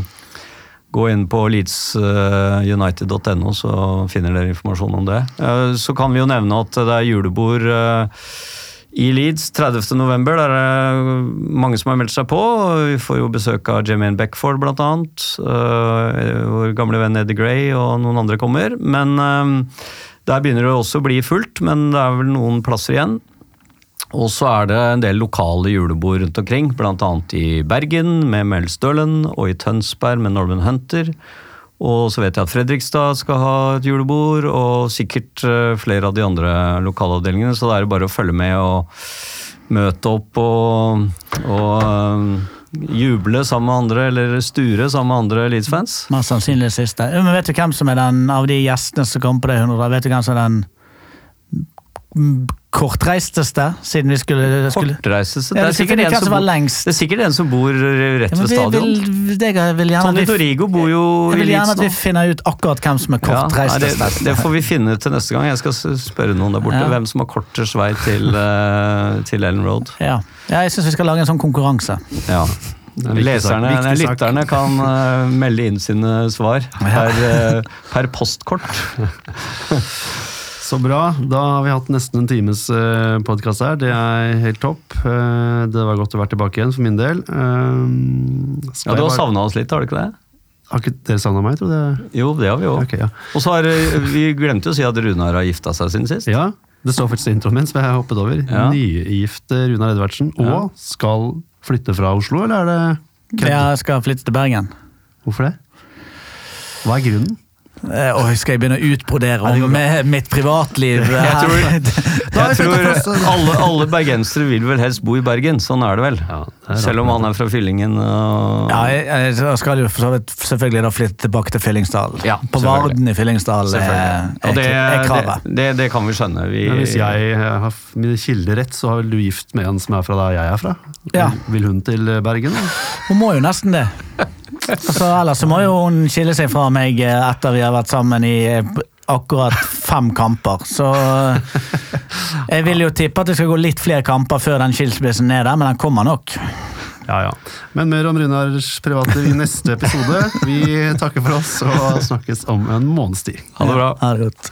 gå inn på leedsunited.no, så finner dere informasjon om det. Uh, så kan vi jo nevne at det er julebord uh, i Leeds 30. november. Der er det mange som har meldt seg på. Vi får jo besøk av Jemaine Beckford. Uh, vår gamle venn Eddie Gray og noen andre kommer. Men um, der begynner det også å bli fullt, men det er vel noen plasser igjen. Og så er det en del lokale julebord rundt omkring, bl.a. i Bergen med Mel Stirland, og i Tønsberg med Norman Hunter. Og så vet jeg at Fredrikstad skal ha et julebord, og sikkert eh, flere av de andre lokalavdelingene. Så det er bare å følge med og møte opp og, og eh, juble sammen med andre, eller sture sammen med andre Leeds-fans. Mest sannsynlig siste. Men vet du hvem som er den av de gjestene som kommer på det 100? Vet du hvem som er den kortreisteste, siden vi skulle, skulle Kortreiseste. Ja, Det er som bor- lengst. det er sikkert en som bor rett Ja, ved stadion. vil, det jeg vil gjerne Tony Torigo bor jo Jeg vil gjerne at vi finner ut akkurat hvem som er Ja, det, det får vi finne til neste gang. Jeg skal spørre noen der borte Ja. hvem som har kortest vei til, eh, til Ellen Road. Ja. ja, jeg syns vi skal lage en sånn konkurranse. Ja. Det er. Leserne, nei, lytterne kan uh, melde inn sine svar per, uh, per postkort. Så bra. Da har vi hatt nesten en times uh, podkast her. Det er helt topp. Eh, det var godt å være tilbake igjen for min del. Skal Ja, Du har savna oss litt, har du ikke det? Har ikke dere savna meg, tror jeg? Jo, det har vi òg. Okay, ja. Og så har eh, vi glemte å si at Runar har gifta seg siden sist. ja, det står faktisk i introen min, som jeg har hoppet over. Ja. Nygift Runar Edvardsen. Og Ja. skal flytte fra Oslo, eller er det kødd? Jeg skal flytte til Bergen. Hvorfor det? Hva er grunnen? Eh, Oi, skal jeg begynne å utbrodere om eh, mitt privatliv? Jeg tror, jeg tror alle, alle bergensere vil vel helst bo i Bergen. Sånn er det vel. Ja, det er Selv om han er fra Fyllingen. Og... Ja, jeg, jeg skal jo for så vidt selvfølgelig da flytte tilbake til Fyllingsdal. Ja, På. Varden i Fyllingsdal er, er, det, er kravet. det, det, det kan vi skjønne. Vi, Men hvis jeg har mine kilder rett, så har vel du gift med en som er fra der jeg er fra? Ja. Vil hun til Bergen? Hun må jo nesten det. Altså, ellers så må jo hun skille seg fra meg eh, etter vi har vært sammen i eh, akkurat fem kamper. Så eh, jeg vil jo tippe at det skal gå litt flere kamper før den skilsmissen er der, men den kommer nok. Ja, ja. Men mer om Runars privatliv i neste episode. Vi takker for oss og snakkes om en måneds tid. Ha det bra. Ha det godt.